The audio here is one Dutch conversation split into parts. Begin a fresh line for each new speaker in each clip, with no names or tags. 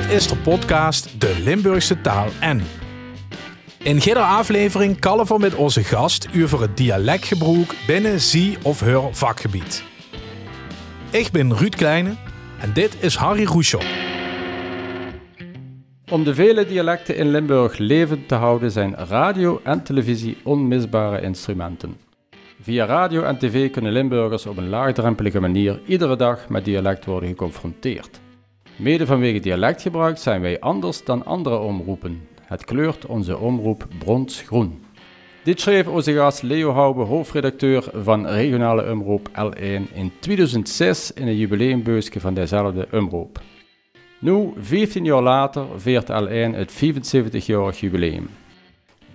Dit is de podcast De Limburgse Taal en. In iedere aflevering kallen we met onze gast over het dialectgebruik binnen zie of haar vakgebied. Ik ben Ruud Kleine en dit is Harry Roeschop.
Om de vele dialecten in Limburg levend te houden zijn radio en televisie onmisbare instrumenten. Via radio en tv kunnen Limburgers op een laagdrempelige manier iedere dag met dialect worden geconfronteerd. Mede vanwege dialectgebruik zijn wij anders dan andere omroepen. Het kleurt onze omroep bronsgroen. Dit schreef onze gast Leo Hoube, hoofdredacteur van regionale omroep L1 in 2006 in een jubileumbeusje van dezelfde omroep. Nu, 15 jaar later, viert L1 het 75-jarig jubileum.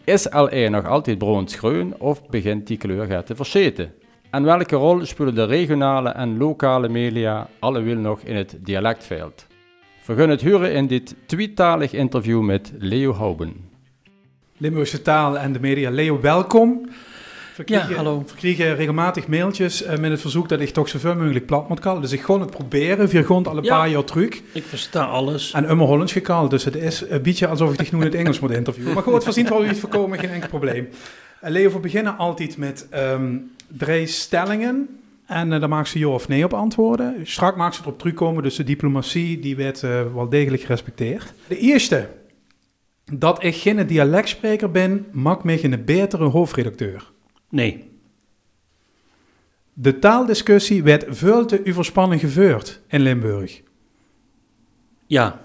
Is L1 nog altijd bronsgroen of begint die kleur te verscheten? En welke rol spelen de regionale en lokale media allewil nog in het dialectveld? We gaan het huren in dit tweetalig interview met Leo Houben.
Limburgse taal en de media. Leo, welkom.
Ja, hallo.
We kregen regelmatig mailtjes uh, met het verzoek dat ik toch zoveel mogelijk plat moet kallen. Dus ik gewoon het proberen. We gewoon al een paar jaar terug.
Ik versta alles.
En immer Hollands gekald. Dus het is een beetje alsof ik dich nu in het Engels moet interviewen. Maar goed, voorzien wel iets voorkomen, geen enkel probleem. Uh, Leo, we beginnen altijd met um, drie stellingen. En uh, daar maakt ze ja of nee op antwoorden. Strak maakt ze erop terugkomen, dus de diplomatie die werd uh, wel degelijk gerespecteerd. De eerste, dat ik geen dialectspreker ben, maakt mij een betere hoofdredacteur.
Nee.
De taaldiscussie werd veel te overspannen gevoerd in Limburg.
Ja.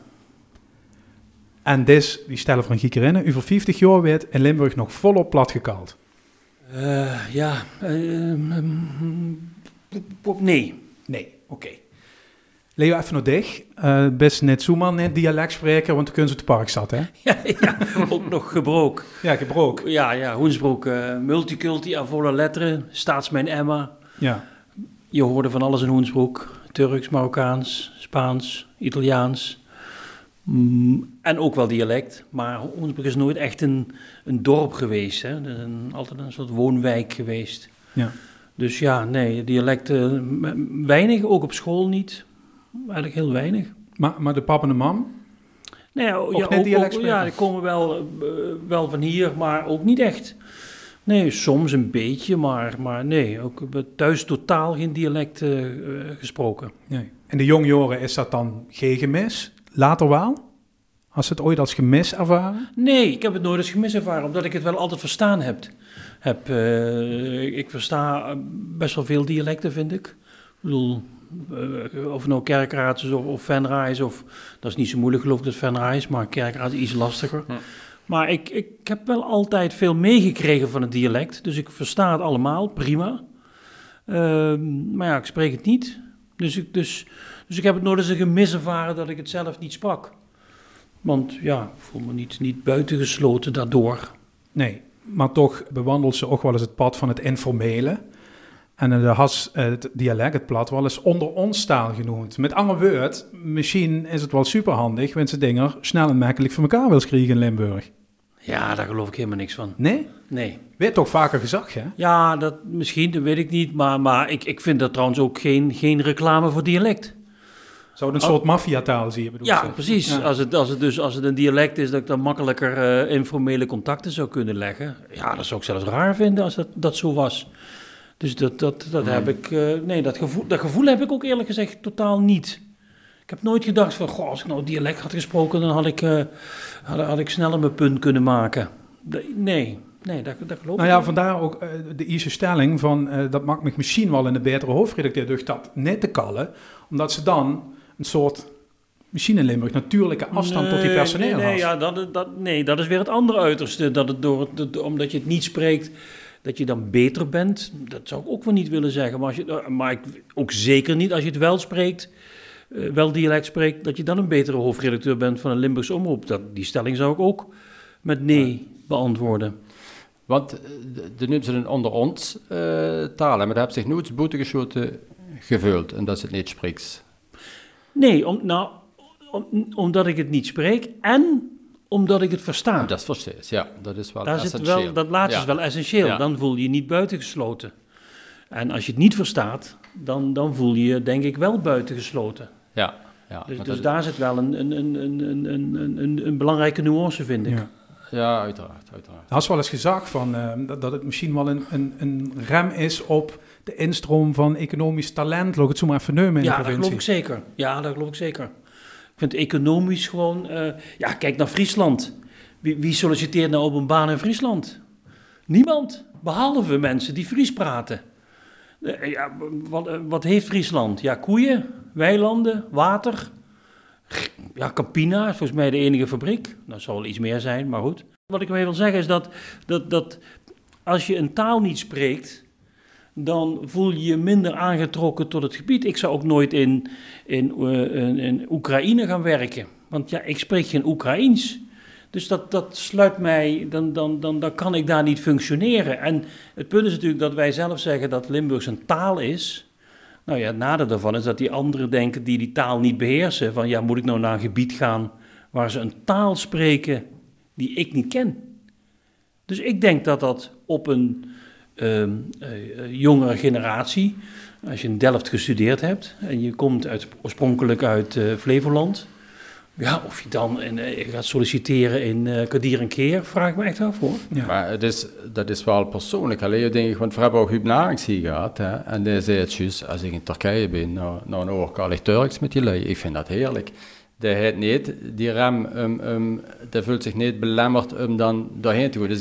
En des, die stellen van Giekerinnen, over 50 jaar werd in Limburg nog volop platgekald.
Uh, ja, uh, nee.
Nee, oké. Okay. Leo, even nog dicht. Uh, best net Soeman, net dialectspreker, want de kunst op het park zat, hè?
ja, ja, ook nog gebrook.
Ja, gebrook.
Ja, ja, Hoensbroek. Uh, multiculti volle letteren. Staatsmijn Emma.
Ja.
Je hoorde van alles in Hoensbroek. Turks, Marokkaans, Spaans, Italiaans. Mm, en ook wel dialect. Maar Hoensbroek is nooit echt een, een dorp geweest. Hè? is een, altijd een soort woonwijk geweest.
Ja.
Dus ja, nee, dialecten weinig, ook op school niet. Eigenlijk heel weinig.
Maar, maar de pap en de mam?
Nee, ja, ook, ook, ja, die komen wel, uh, wel van hier, maar ook niet echt. Nee, soms een beetje, maar, maar nee, ook thuis totaal geen dialect uh, gesproken.
Nee. En de jongjoren, is dat dan geen gemis? Later wel? Als het ooit als gemis ervaren?
Nee, ik heb het nooit als gemis ervaren, omdat ik het wel altijd verstaan heb. Heb uh, ik versta best wel veel dialecten, vind ik. Ik bedoel, uh, of nou kerkraad is of, of of... Dat is niet zo moeilijk geloof ik dat Venraai is, maar kerkraad is iets lastiger. Ja. Maar ik, ik heb wel altijd veel meegekregen van het dialect, dus ik versta het allemaal, prima. Uh, maar ja, ik spreek het niet. Dus ik, dus, dus ik heb het nooit eens een gemis ervaren dat ik het zelf niet sprak. Want ja, ik voel me niet, niet buitengesloten daardoor.
Nee, maar toch bewandelt ze ook wel eens het pad van het informele. En de has, het dialect, het plat, wel eens onder ons taal genoemd. Met andere woorden, misschien is het wel superhandig, wanneer ze dingen snel en makkelijk voor elkaar wil krijgen in Limburg.
Ja, daar geloof ik helemaal niks van.
Nee?
Nee.
Weet toch vaker gezag, hè?
Ja, dat, misschien, dat weet ik niet. Maar, maar ik, ik vind dat trouwens ook geen, geen reclame voor dialect.
Zou een soort maffiataal zie je bedoel
Ja, precies. Ja. Als, het, als, het dus, als het een dialect is, dat ik dan makkelijker uh, informele contacten zou kunnen leggen. Ja, dat zou ik zelfs raar vinden als dat, dat zo was. Dus dat, dat, dat heb ik, uh, nee, dat gevoel, dat gevoel heb ik ook eerlijk gezegd totaal niet. Ik heb nooit gedacht van, goh, als ik nou dialect had gesproken, dan had ik, uh, had, had, ik sneller mijn punt kunnen maken. Nee, nee, dat, dat geloof
nou ja, vandaar ook uh, de eerste stelling van, dat maakt me misschien wel in de betere hoofdredacteur door dat net te kallen, omdat ze dan een soort misschien in Limburg natuurlijke afstand nee, tot die personeel
nee, nee, ja, dat, dat, nee, dat is weer het andere uiterste. Dat het door, omdat je het niet spreekt, dat je dan beter bent. Dat zou ik ook wel niet willen zeggen. Maar, als je, maar ik, ook zeker niet als je het wel spreekt, uh, wel dialect spreekt, dat je dan een betere hoofdredacteur bent van een Limburgs omroep. Dat, die stelling zou ik ook met nee beantwoorden.
Want de noemen ze een onder ons uh, taal, maar dat heeft zich nooit boete geschoten gevuld en dat is het niet spreekt.
Nee, om, nou, om, omdat ik het niet spreek en omdat ik het versta.
Oh, dat is precies, ja. Dat is wel
Daar
essentieel.
Zit wel, dat laatste ja. is wel essentieel. Ja. Dan voel je je niet buitengesloten. En als je het niet verstaat, dan, dan voel je je denk ik wel buitengesloten.
Ja. Ja,
Dus, dus
dat-
daar zit wel een, een, een, een, een, een, een, een belangrijke nuance, vind ik.
Ja.
ja, uiteraard, uiteraard.
Is wel eens gezegd van, eh, dat, dat het misschien wel een, een, een rem is op de instroom van economisch talent, laat ik het zo maar even nemen in
Ja,
de
dat
provincie.
geloof ik zeker. Ja, dat geloof ik zeker. Ik vind economisch gewoon... eh, ja, kijk naar Friesland. Wie, wie solliciteert nou op een baan in Friesland? Niemand, behalve mensen die Fries praten. Eh, ja, wat, eh, wat heeft Friesland? Ja, koeien, weilanden, water. Ja, Campina is volgens mij de enige fabriek. Dat zal wel iets meer zijn, maar goed. Wat ik mee wil zeggen is dat, dat, dat als je een taal niet spreekt, dan voel je je minder aangetrokken tot het gebied. Ik zou ook nooit in, in, eh, in, in Oekraïne gaan werken, want ja, ik spreek geen Oekraïens. Dus dat, dat sluit mij, dan, dan, dan, dan kan ik daar niet functioneren. En het punt is natuurlijk dat wij zelf zeggen dat Limburgs een taal is. Nou ja, het nadeel daarvan is dat die anderen denken die die taal niet beheersen. Van ja, moet ik nou naar een gebied gaan waar ze een taal spreken die ik niet ken? Dus ik denk dat dat op een jongere generatie, als je in Delft gestudeerd hebt en je komt uit, oorspronkelijk uit eh, Flevoland, ja, of je dan in, eh, gaat solliciteren in eh Kadir en Keer, vraag ik me echt af hoor.
Ja.
Maar het is, dat is wel persoonlijk. Alleen denk ik, want we hebben ook Huub Narings hier gehad. Hè, en die zei het juist, als ik in Turkije ben, nou, nou een oorkalig Turks met die lui. Ik vind dat heerlijk. Die heeft niet, die rem, um, um, die voelt zich niet belemmerd om dan daarheen te gaan. Dus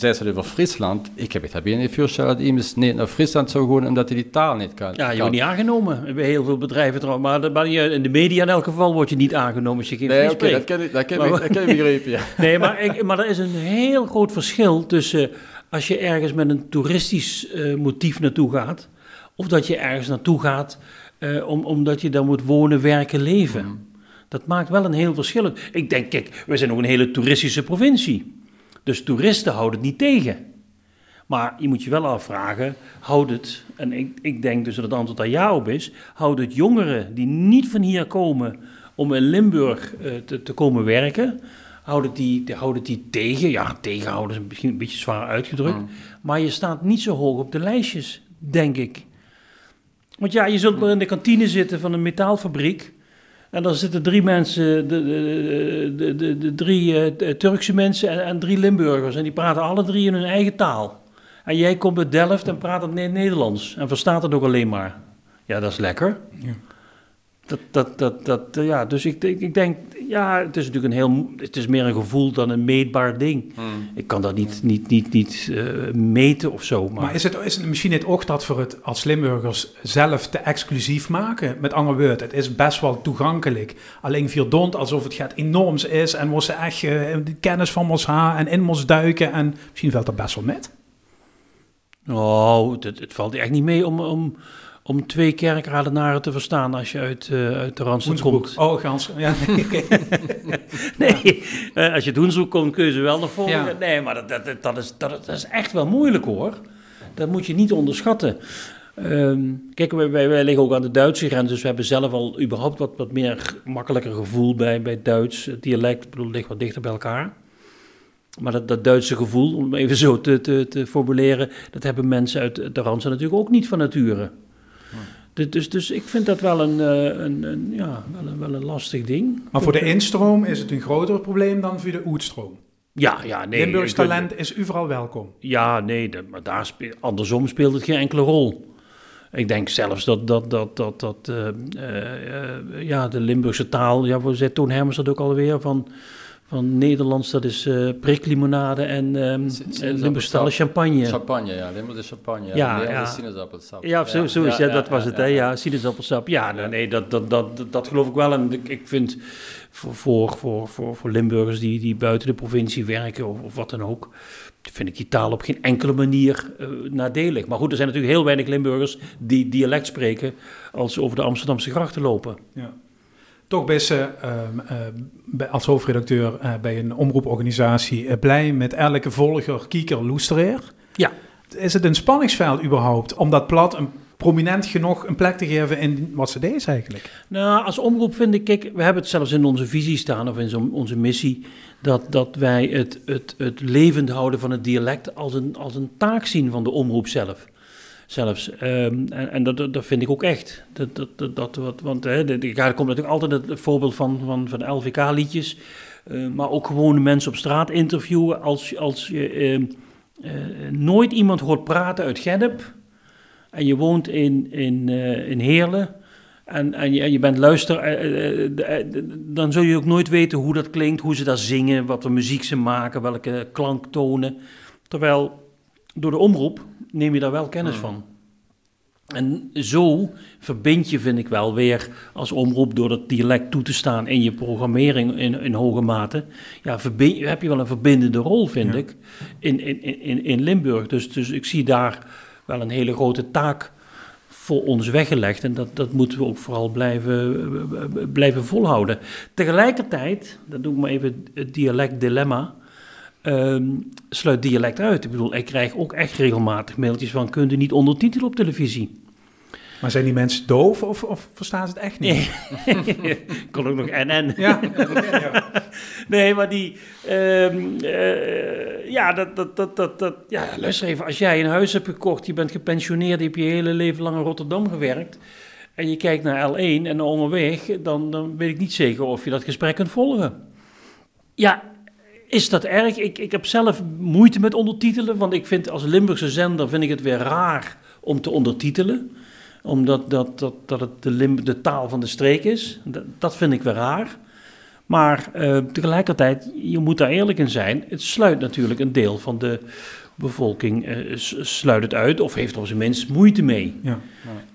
zei, ze over Friesland. Ik heb het niet voorgesteld dat iemand niet naar Friesland zou gaan omdat hij die taal niet kan.
Ja, je wordt niet aangenomen bij heel veel bedrijven trouwens, maar, de- maar je- in de media in elk geval word je niet aangenomen als je geen
Nee,
Fries
dat
spreekt.
kan ik, dat kan ik, dat kan ik begrijpen, ja.
Nee, maar, ik, maar er is een heel groot verschil tussen als je ergens met een toeristisch eh, motief naartoe gaat, of dat je ergens naartoe gaat eh, om, omdat je dan moet wonen, werken, leven. Dat maakt wel een heel verschil. Ik denk, kijk, we zijn ook een hele toeristische provincie. Dus toeristen houden het niet tegen. Maar je moet je wel afvragen, houdt het, en ik, ik denk dus dat het antwoord daar ja op is, houdt het jongeren die niet van hier komen om in Limburg eh, te, te komen werken, houdt het, die, de- houdt het die tegen? Ja, tegenhouden is misschien een beetje zwaar uitgedrukt,
Mm.
maar je staat niet zo hoog op de lijstjes, denk ik. Want ja, je zult maar in de kantine zitten van een metaalfabriek. En dan zitten drie mensen, de, de, de, de, drie eh, Turkse mensen en, en drie Limburgers. En die praten alle drie in hun eigen taal. En jij komt uit Delft en praat het ne- Nederlands. En verstaat het ook alleen maar. Ja, dat is lekker.
Ja.
Dat, dat, dat, dat, eh, ja, dus ik, ik, ik denk, ja, het is natuurlijk een heel, het is meer een gevoel dan een meetbaar ding. Ik kan dat niet, niet, niet, niet eh, meten of zo. Maar,
Maar is het, is het misschien niet ook dat we het als Limburgers zelf te exclusief maken? Met andere woorden, het is best wel toegankelijk. Alleen viel dont alsof het gaat enorms is en moest ze echt eh, kennis van ons ha en in moest duiken. En misschien valt dat best wel met.
Oh, het, het valt echt niet mee om, om, om twee kerkradenaren te verstaan als je uit, eh, uit de Randstad komt.
Oh, gans. Ja, nee,
eh, als je het Hoensbroek komt kun je ze wel nog volgen.
Ja.
Nee, maar dat, dat, dat, is, dat, dat is echt wel moeilijk hoor. Dat moet je niet onderschatten. Ehm, kijk, wij, wij, wij liggen ook aan de Duitse grens, dus we hebben zelf al überhaupt wat, wat meer makkelijker gevoel bij, bij Duits. Het dialect ik bedoel, ligt wat dichter bij elkaar. Maar dat, dat Duitse gevoel, om het even zo te, te, te formuleren, dat hebben mensen uit de Randstad natuurlijk ook niet van nature. Dus, dus, dus ik vind dat wel een, eh, een, een, ja, wel een, wel een lastig ding.
Maar voor de instroom is het een groter probleem dan voor de oetstroom.
Ja, ja, nee.
Limburgs talent is overal welkom.
Ja, nee, maar daar speel, andersom speelt het geen enkele rol. Ik denk zelfs dat, dat, dat, dat, dat eh, eh, ja, de Limburgse taal, ja, zei Toon Hermers dat ook alweer, van, van Nederlands, dat is eh priklimonade en Limburgse is champagne.
Champagne, ja. Limburg is champagne.
Ja,
sinaasappelsap.
Ja, zo, zo is ja, dat was het, hè? Ja, sinaasappelsap. Ja, nee, nee, dat, dat, dat, dat, dat geloof ik wel. En ik, ik vind voor, voor, voor, voor, voor Limburgers die, die buiten de provincie werken of, of wat dan ook, vind ik die taal op geen enkele manier eh, nadelig. Maar goed, er zijn natuurlijk heel weinig Limburgers die dialect spreken als ze over de Amsterdamse grachten lopen.
Ja. Toch eh, bij- als hoofdredacteur eh, bij een omroeporganisatie blij met elke volger, kieker, loestereer.
Ja.
Is het een spanningsveld überhaupt om dat plat een prominent genoeg een plek te geven in wat ze deed eigenlijk?
Nou, als omroep vind ik, kijk, we hebben het zelfs in onze visie staan of in zo- onze missie, dat, dat wij het, het, het levend houden van het dialect als een, als een taak zien van de omroep zelf. Zelfs. Ehm, en en dat, dat, vind ik ook echt. Dat, dat, dat, wat, want hè, er komt natuurlijk altijd het voorbeeld van, van, van LVK-liedjes. eh, maar ook gewoon mensen op straat interviewen. Als, als je ehm, eh, nooit iemand hoort praten uit Gennep. En je woont in, in, eh, in Heerlen. En, en, je, je bent luister, dan zul je ook nooit weten hoe dat klinkt, hoe ze dat zingen, wat voor muziek ze maken, welke klanktonen. Terwijl door de omroep neem je daar wel kennis van. En zo verbind je, vind ik wel, weer als omroep door dat dialect toe te staan in je programmering in, in hoge mate. Ja, verbind, heb je wel een verbindende rol, vind
Ja.
ik, in, in, in, in Limburg. Dus, dus ik zie daar wel een hele grote taak voor ons weggelegd. En dat, dat moeten we ook vooral blijven, eh, blijven volhouden. Tegelijkertijd, dat doe ik maar even het dialect ehm, sluit dialect uit. Ik bedoel, ik krijg ook echt regelmatig mailtjes van... kunt u niet ondertitelen op televisie?
Maar zijn die mensen doof of, of verstaan ze het echt niet?
Nee. Kon ook nog NN.
Ja, ja.
Nee, maar die... ehm, eh, ja, dat, dat, dat, dat, dat... Ja, luister even. Als jij een huis hebt gekocht, je bent gepensioneerd... je hebt je hele leven lang in Rotterdam gewerkt... en je kijkt naar L1 en onderweg... Dan, dan weet ik niet zeker of je dat gesprek kunt volgen. Ja, is dat erg? Ik, ik heb zelf moeite met ondertitelen... want ik vind als Limburgse zender vind ik het weer raar om te ondertitelen omdat dat, dat, dat het de, Lim- de taal van de streek is. Dat, vind ik weer raar. Maar eh, tegelijkertijd, je moet daar eerlijk in zijn. Het sluit natuurlijk een deel van de bevolking eh, sluit het uit of heeft er op zijn minst moeite mee.
Ja.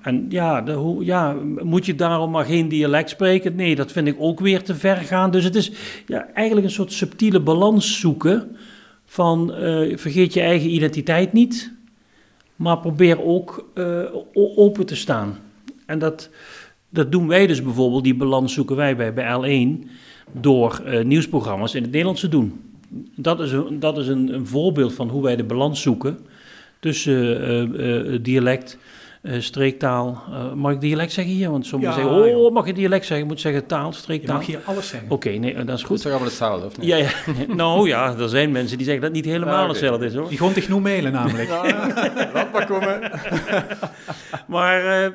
En ja, de, hoe, ja, moet je daarom maar geen dialect spreken? Nee, dat vind ik ook weer te ver gaan. Dus het is ja, eigenlijk een soort subtiele balans zoeken van eh, vergeet je eigen identiteit niet, maar probeer ook eh, open te staan. En dat, dat doen wij dus bijvoorbeeld, die balans zoeken wij bij, bij L1 door nieuwsprogramma's in het Nederlands te doen. Dat is, een, dat is een, een voorbeeld van hoe wij de balans zoeken tussen eh, eh, dialect, eh, streektaal. Eh, mag ik dialect zeggen hier? Want sommigen
Ja,
zeggen, oh,
joh.
mag je dialect zeggen? Je moet zeggen taal,
Je
streektaal.
mag hier alles zeggen.
Oké, nee, dat is
Goed,
goed.
is toch allemaal hetzelfde, of niet?
Ja, ja. nou ja, er zijn mensen die zeggen dat het niet helemaal
Ja,
hetzelfde is hoor.
Die gewoon tegen nu mailen namelijk.
Laat maar komen.
Maar, eh,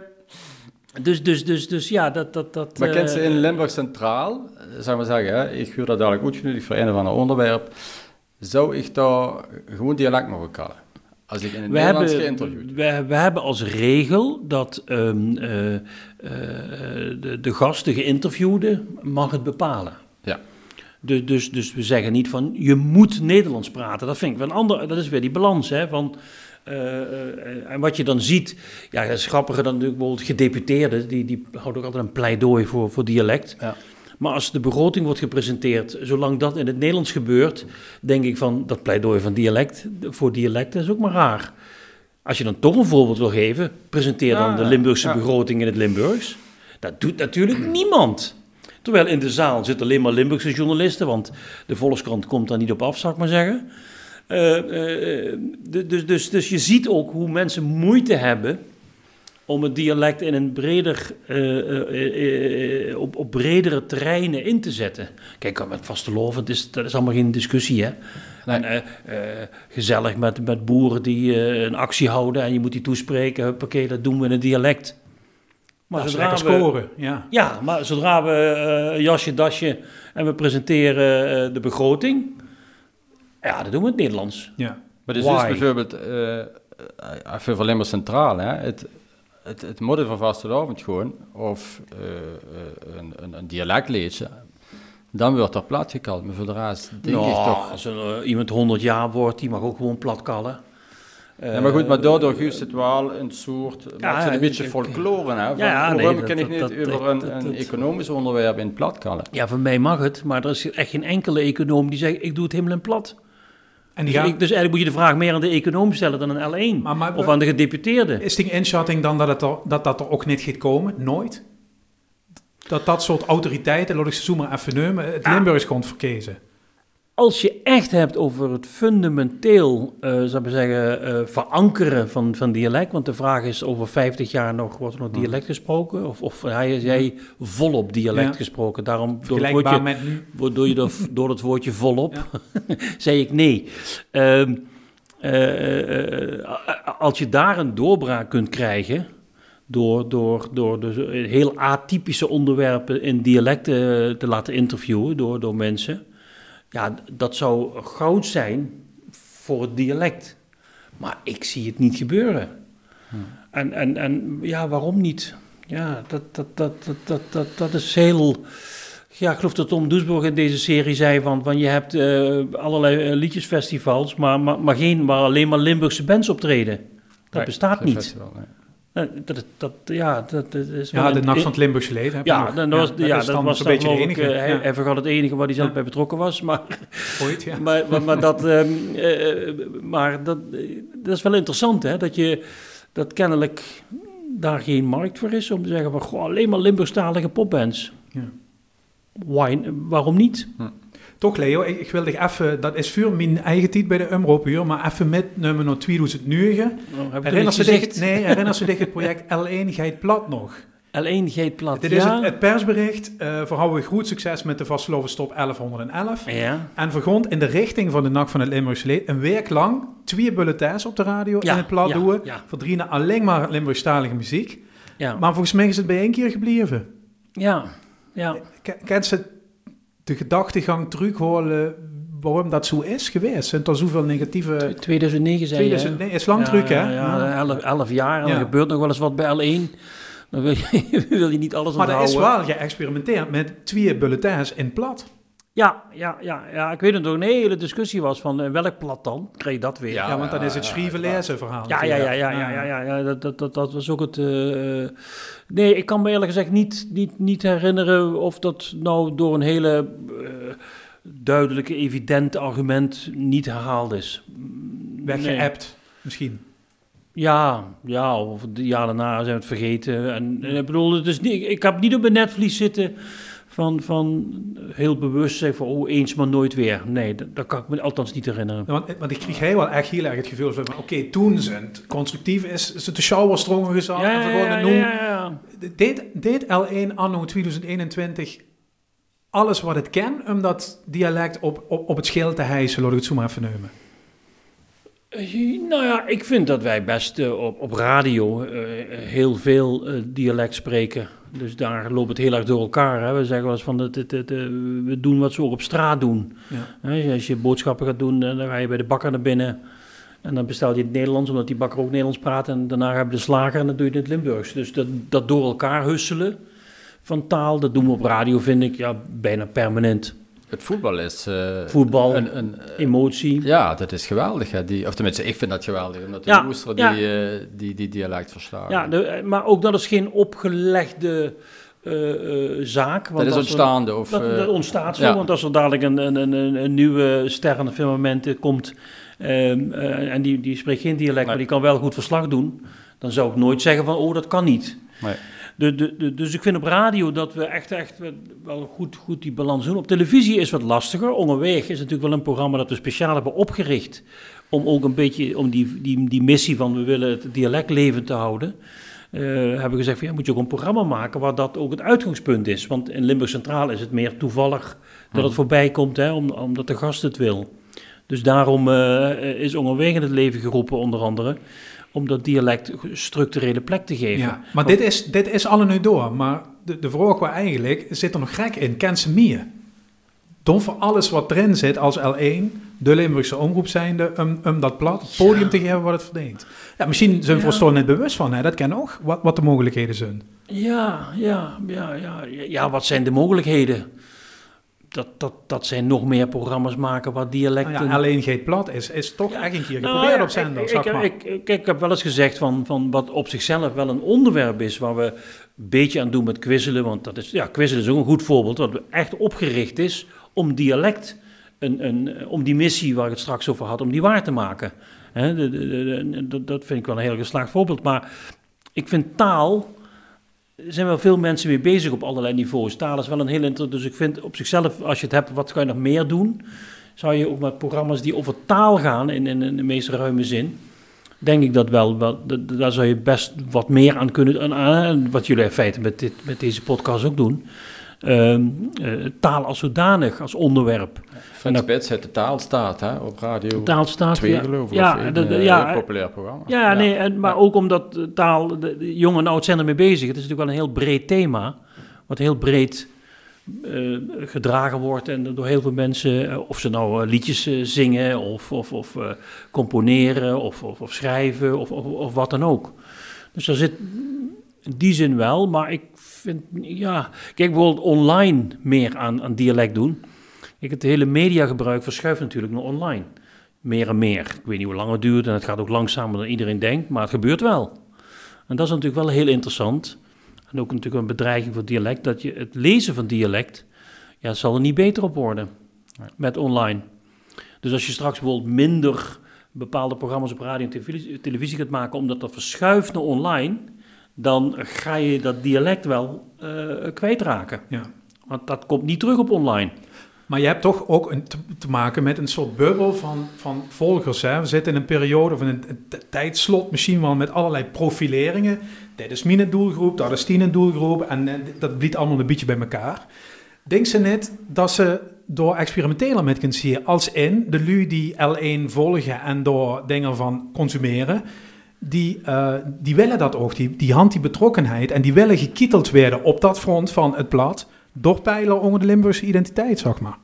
dus, dus, dus, dus ja, dat... dat, dat
Maar
eh,
kent ze in Limburg Centraal, eh, zou maar zeggen, hè, ik huur dat dadelijk uitgenodigd voor een of ander onderwerp, zou ik daar gewoon dialect mogen kallen? Als ik in het
we
Nederlands
hebben,
geïnterviewd
we, we hebben als regel dat ehm, eh, eh, de, de gast, de geïnterviewde, mag het bepalen.
Ja.
Dus, dus, dus we zeggen niet van je moet Nederlands praten. Dat vind ik wel een ander. Dat is weer die balans. Hè, van, eh, eh, en wat je dan ziet, ja, dat is grappiger dan natuurlijk bijvoorbeeld gedeputeerden. Die, die houden ook altijd een pleidooi voor, voor dialect.
Ja.
Maar als de begroting wordt gepresenteerd, zolang dat in het Nederlands gebeurt, denk ik van dat pleidooi van dialect voor dialect is ook maar raar. Als je dan toch een voorbeeld wil geven, presenteer dan
Ja,
de. Limburgse
Ja.
begroting in het Limburgs. Dat doet natuurlijk niemand. Terwijl in de zaal zitten alleen maar Limburgse journalisten, want de Volkskrant komt daar niet op af, zou ik maar zeggen. Eh, eh, de- dus, dus, dus je ziet ook hoe mensen moeite hebben om het dialect in een breder, eh, eh, eh, op, op bredere terreinen in te zetten. Kijk, met vastelovend is dat is allemaal geen discussie, hè?
Nee.
En, eh, eh, gezellig met, met boeren die eh, een actie houden en je moet die toespreken, huppakee, dat doen we in het dialect. Maar
Dat
zodra we-
scoren. Ja.
ja, maar zodra we eh, jasje, dasje en we presenteren eh, de begroting, ja, dat doen we in het Nederlands.
Ja.
Maar dus
Why?
is bijvoorbeeld, eh, eh, even voor Limburg Centraal, hè, het, het, het model van vastelavond gewoon, of eh, eh, een, een, een dialectleedje, dan wordt er plat gekald. Maar voor de rest denk ik
Nou,
toch...
Als er, eh, iemand 100 jaar wordt, die mag ook gewoon plat kallen.
Ja, maar goed, maar daardoor geeft het wel een soort,
Ja,
een beetje folklore, hè? Van,
Ja, nee,
waarom
dat-
kan ik
dat-
niet
dat-
over een,
dat-
een economisch onderwerp in plat kallen?
Ja, voor mij mag het, maar er is echt geen enkele econoom die zegt, ik doe het helemaal in plat.
En die
Dus,
gaan,
ik- dus eigenlijk moet je de vraag meer aan de econoom stellen dan aan L1.
Maar- maar-
of aan de gedeputeerde.
is die inschatting dan dat, het er, dat dat er ook niet gaat komen? Nooit? Dat dat soort autoriteiten, laat ik ze zo maar even nemen, het
Ja.
Limburgs komt verkezen.
Als je echt hebt over het fundamenteel, eh zou ik zeggen, eh, verankeren van, van dialect, want de vraag is over 50 jaar nog, wordt er nog dialect gesproken? Of, of hij is jij volop dialect
Ja.
gesproken? Daarom, door het
Vergelijkbaar
woordje,
met nu.
Door, je, door, door het woordje volop, zei ik nee. Ehm, eh, eh, als je daar een doorbraak kunt krijgen door, door, door dus heel atypische onderwerpen in dialecten te laten interviewen door, door mensen. Ja, dat zou goud zijn voor het dialect. Maar ik zie het niet gebeuren. En, en, en ja, waarom niet? Ja, dat, dat, dat, dat, dat, dat, dat is heel... Ja, ik geloof dat Tom Doesburg in deze serie zei van, van je hebt uh, allerlei liedjesfestivals, maar, maar, maar geen waar alleen maar Limburgse bands optreden. Dat nee, bestaat niet. Festival, nee. Dat, dat, ja, dat, is
ja, de Nacht van het Limburgse Leven.
Ja, dat was, ja, dat, was een beetje de enige. hij, ja. hij vergat het enige waar hij zelf bij betrokken was. Maar,
Ooit, ja.
maar, maar, maar, dat, um, uh, maar dat, dat is wel interessant, hè? Dat, je, dat kennelijk daar geen markt voor is om te zeggen van goh, alleen maar Limburgstalige popbands. Ja. Why, waarom niet? Hm.
Toch Leo, ik, ik wil dich even, dat is voor mijn eigen tijd bij de Umroop maar even met nummer no 2009. Oh, herinner ze dich, nee, herinner ze dich het project L1 Geit Plat nog?
L1 Geit Plat,
Dit is het, het, persbericht. Uh, we goed succes met de vastgelopen stop 1111. Ja. En vergrond in de richting van de Nacht van het Limburgse Leed een week lang twee bulletins op de radio in het plat doen. Verdrienen alleen maar Limburgstalige muziek. Ja. Maar volgens mij is het bij één keer gebleven.
Ja, ja.
Kent ze de gedachtegang terugholen waarom dat zo is geweest? Zijn er zoveel negatieve...
2009 zei
2009, is lang terug, hè?
Ja, 11, 11 jaar en er gebeurt nog wel eens wat bij L1. Dan wil je, wil je niet alles
maar
onthouden.
Maar er is wel geëxperimenteerd met twee bulletins in plat.
Ja, ja, ja, ja, ik weet dat er een hele discussie was van uh, welk plat dan? Kreeg je dat weer?
Ja, want dan is het schrijven lezen verhaal.
Ja, ja, ja, ja, ja, ja, ja, dat, dat, dat, dat was ook het... Uh, nee, ik kan me eerlijk gezegd niet, niet, niet herinneren of dat nou door een hele uh, duidelijke, evident argument niet herhaald is.
Weggeappt, nee. misschien.
Ja, ja, of de jaar daarna zijn we het vergeten. En, en ik bedoel, het is niet, ik heb niet op mijn netvlies zitten van, van heel bewust zeggen van, oh, eens maar nooit weer. Nee, dat, dat kan ik me althans niet herinneren.
Ja, want, want ik kreeg heel wel echt heel erg het gevoel van, oké, toen zijn het constructief is, is het de shower stronger gezakt.
Ja, ja, ja, ja, ja,
Deed, deed L1 anno 2021 alles wat het kan om dat dialect op, op, op het schil te hijsen, laat ik het zo maar even nemen?
Eh, nou ja, ik vind dat wij best uh, op, op radio uh, heel veel uh, dialect spreken. Dus daar loopt het heel erg door elkaar. Hè. We zeggen wel eens van, het, het, het, we doen wat ze ook op straat doen. Ja. Als je boodschappen gaat doen, dan ga je bij de bakker naar binnen. En dan bestel je het Nederlands, omdat die bakker ook Nederlands praat. En daarna heb je de slager en dan doe je het in het Limburgs. Dus dat, dat door elkaar husselen van taal, dat doen we op radio, vind ik, ja, bijna permanent.
Het voetbal is... Uh,
voetbal, een, een, emotie.
Ja, dat is geweldig. Hè? Die, of tenminste, ik vind dat geweldig. Omdat de ja, die, uh, die, die dialect verstaat.
Ja, de, maar ook dat is geen opgelegde uh, zaak.
Want dat is ontstaande? Of,
dat, dat ontstaat zo, ja. want als er dadelijk een, een, een, een nieuwe ster aan de firmament komt... Um, en die, die spreekt geen dialect, nee. maar die kan wel goed verslag doen... dan zou ik nooit zeggen van, oh, dat kan niet. Nee. De, de, de, dus ik vind op radio dat we echt, echt wel goed, goed die balans doen. Op televisie is wat lastiger. Onderweg is natuurlijk wel een programma dat we speciaal hebben opgericht. Om ook een beetje om die, die, die missie van we willen het dialect levend te houden. Uh, hebben we gezegd, van, ja, moet je ook een programma maken waar dat ook het uitgangspunt is. Want in Limburg Centraal is het meer toevallig dat het voorbij komt, hè, om, omdat de gast het wil. Dus daarom uh, is onderweg in het leven geroepen, onder andere om dat dialect structurele plek te geven. Ja,
maar dit is, dit is alle nu door. Maar de, de vraag was eigenlijk, zit er nog gek in? Ken ze meer? Dan voor alles wat erin zit als L1, de Limburgse omroep zijnde, om, om dat plat podium te geven wat het verdient. Ja, misschien zijn we ja. net bewust van, hè? dat ken ook, wat, wat de mogelijkheden zijn.
Ja, ja, ja, ja, ja, wat zijn de mogelijkheden? Dat, dat, dat zij nog meer programma's maken waar dialecten... Nou
ja, alleen Geet Plat is, is toch ja. echt een keer geprobeerd nou, op zender,
ik, ik, ik, ik, ik, heb wel eens gezegd van, van wat op zichzelf wel een onderwerp is... waar we een beetje aan doen met quizzelen. Want dat is, ja, quizzelen is ook een goed voorbeeld... wat echt opgericht is om dialect... Een, een, om die missie waar ik het straks over had, om die waar te maken. He, de, de, de, dat vind ik wel een heel geslaagd voorbeeld. Maar ik vind taal zijn wel veel mensen mee bezig op allerlei niveaus. Taal is wel een heel interessant. Dus ik vind op zichzelf, als je het hebt, wat kan je nog meer doen? Zou je ook met programma's die over taal gaan, in, in, in de meest ruime zin, denk ik dat wel, wel daar zou je best wat meer aan kunnen, aan, wat jullie in feite met, dit, met deze podcast ook doen. Ehm, eh, taal als zodanig, als onderwerp.
Frans Spits uit de taalstaat, hè, op radio
Taal staat
2
ja.
geloof ik.
Ja, dat-
eh,
ja,
heel populair programma.
Ja, nee, en, maar ook omdat taal, de, de jong en oud zijn ermee bezig. Het is natuurlijk wel een heel breed thema, wat heel breed eh, gedragen wordt en door heel veel mensen, eh, of ze nou eh, liedjes eh, zingen of, of, of eh, componeren of, of, of schrijven of, of, of wat dan ook. Dus er zit in die zin wel, maar ik vind, ja, kijk bijvoorbeeld online meer aan, aan dialect doen. Kijk, het hele mediagebruik verschuift natuurlijk naar online. Meer en meer. Ik weet niet hoe lang het duurt en het gaat ook langzamer dan iedereen denkt, maar het gebeurt wel. En dat is natuurlijk wel heel interessant. En ook natuurlijk een bedreiging voor dialect, dat je het lezen van dialect, ja, zal er niet beter op worden met online. Dus als je straks bijvoorbeeld minder bepaalde programma's op radio en televisie, televisie gaat maken, omdat dat verschuift naar online, dan ga je dat dialect wel eh, kwijtraken.
Ja.
Want dat komt niet terug op online.
Maar je hebt toch ook een, te, te maken met een soort bubbel van, van volgers. Hè? We zitten in een periode of in een, tijdslot misschien wel met allerlei profileringen. Dit is mijn doelgroep, dat is die doelgroep en eh, dat blijft allemaal een beetje bij elkaar. Denk ze net dat ze door experimenteren met kunnen zien, als in de lui die L1 volgen en door dingen van consumeren, die, eh, die willen dat ook, die, die hand die betrokkenheid en die willen gekieteld worden op dat front van het blad, door pijlen onder de Limburgse identiteit, zeg maar.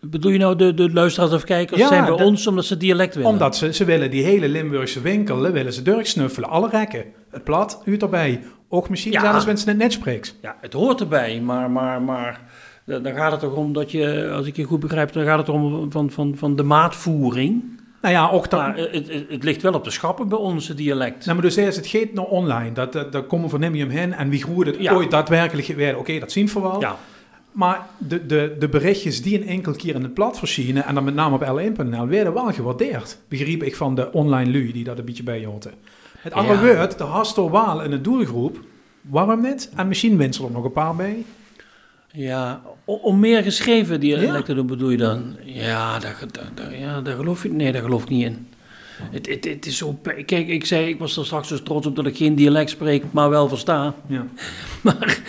Bedoel je nou de, de luisteraars of kijkers
Ja,
zijn bij
dat-
ons omdat ze dialect willen?
Omdat ze, ze willen die hele Limburgse winkel, willen ze durksnuffelen, alle rekken. Het plat, u erbij. Ook misschien
Ja.
zelfs mensen het net spreekt.
Ja, het hoort erbij, maar, maar, maar dan gaat het toch om dat je, als ik je goed begrijp, dan gaat het om van, van, van de maatvoering.
Nou ja, ook dat...
Maar het, het, het ligt wel op de schappen bij ons, het dialect.
Nou, maar dus eerst, het gaat nou online. Dat, dat, daar komen van Nimium heen. En wie groeit het
Ja.
ooit daadwerkelijk weer? Oké, dat zien we wel.
ja,
Maar de, de, de berichtjes die een enkel keer in het blad verschijnen, en dan met name op L1.nl, werden wel gewaardeerd. Begreep ik van de online lui die dat een beetje bij hoorden. Het andere
Ja.
woord, de Hastor Waal in de doelgroep, waarom niet? En misschien wensen er nog een paar bij.
Ja. Om meer geschreven dialect te doen, bedoel je dan? Ja, daar, ja, daar geloof ik, nee, daar geloof ik niet in. Het, het, het is zo... Kijk, ik zei, ik was er straks dus trots op dat ik geen dialect spreek, maar wel versta.
Ja.
Maar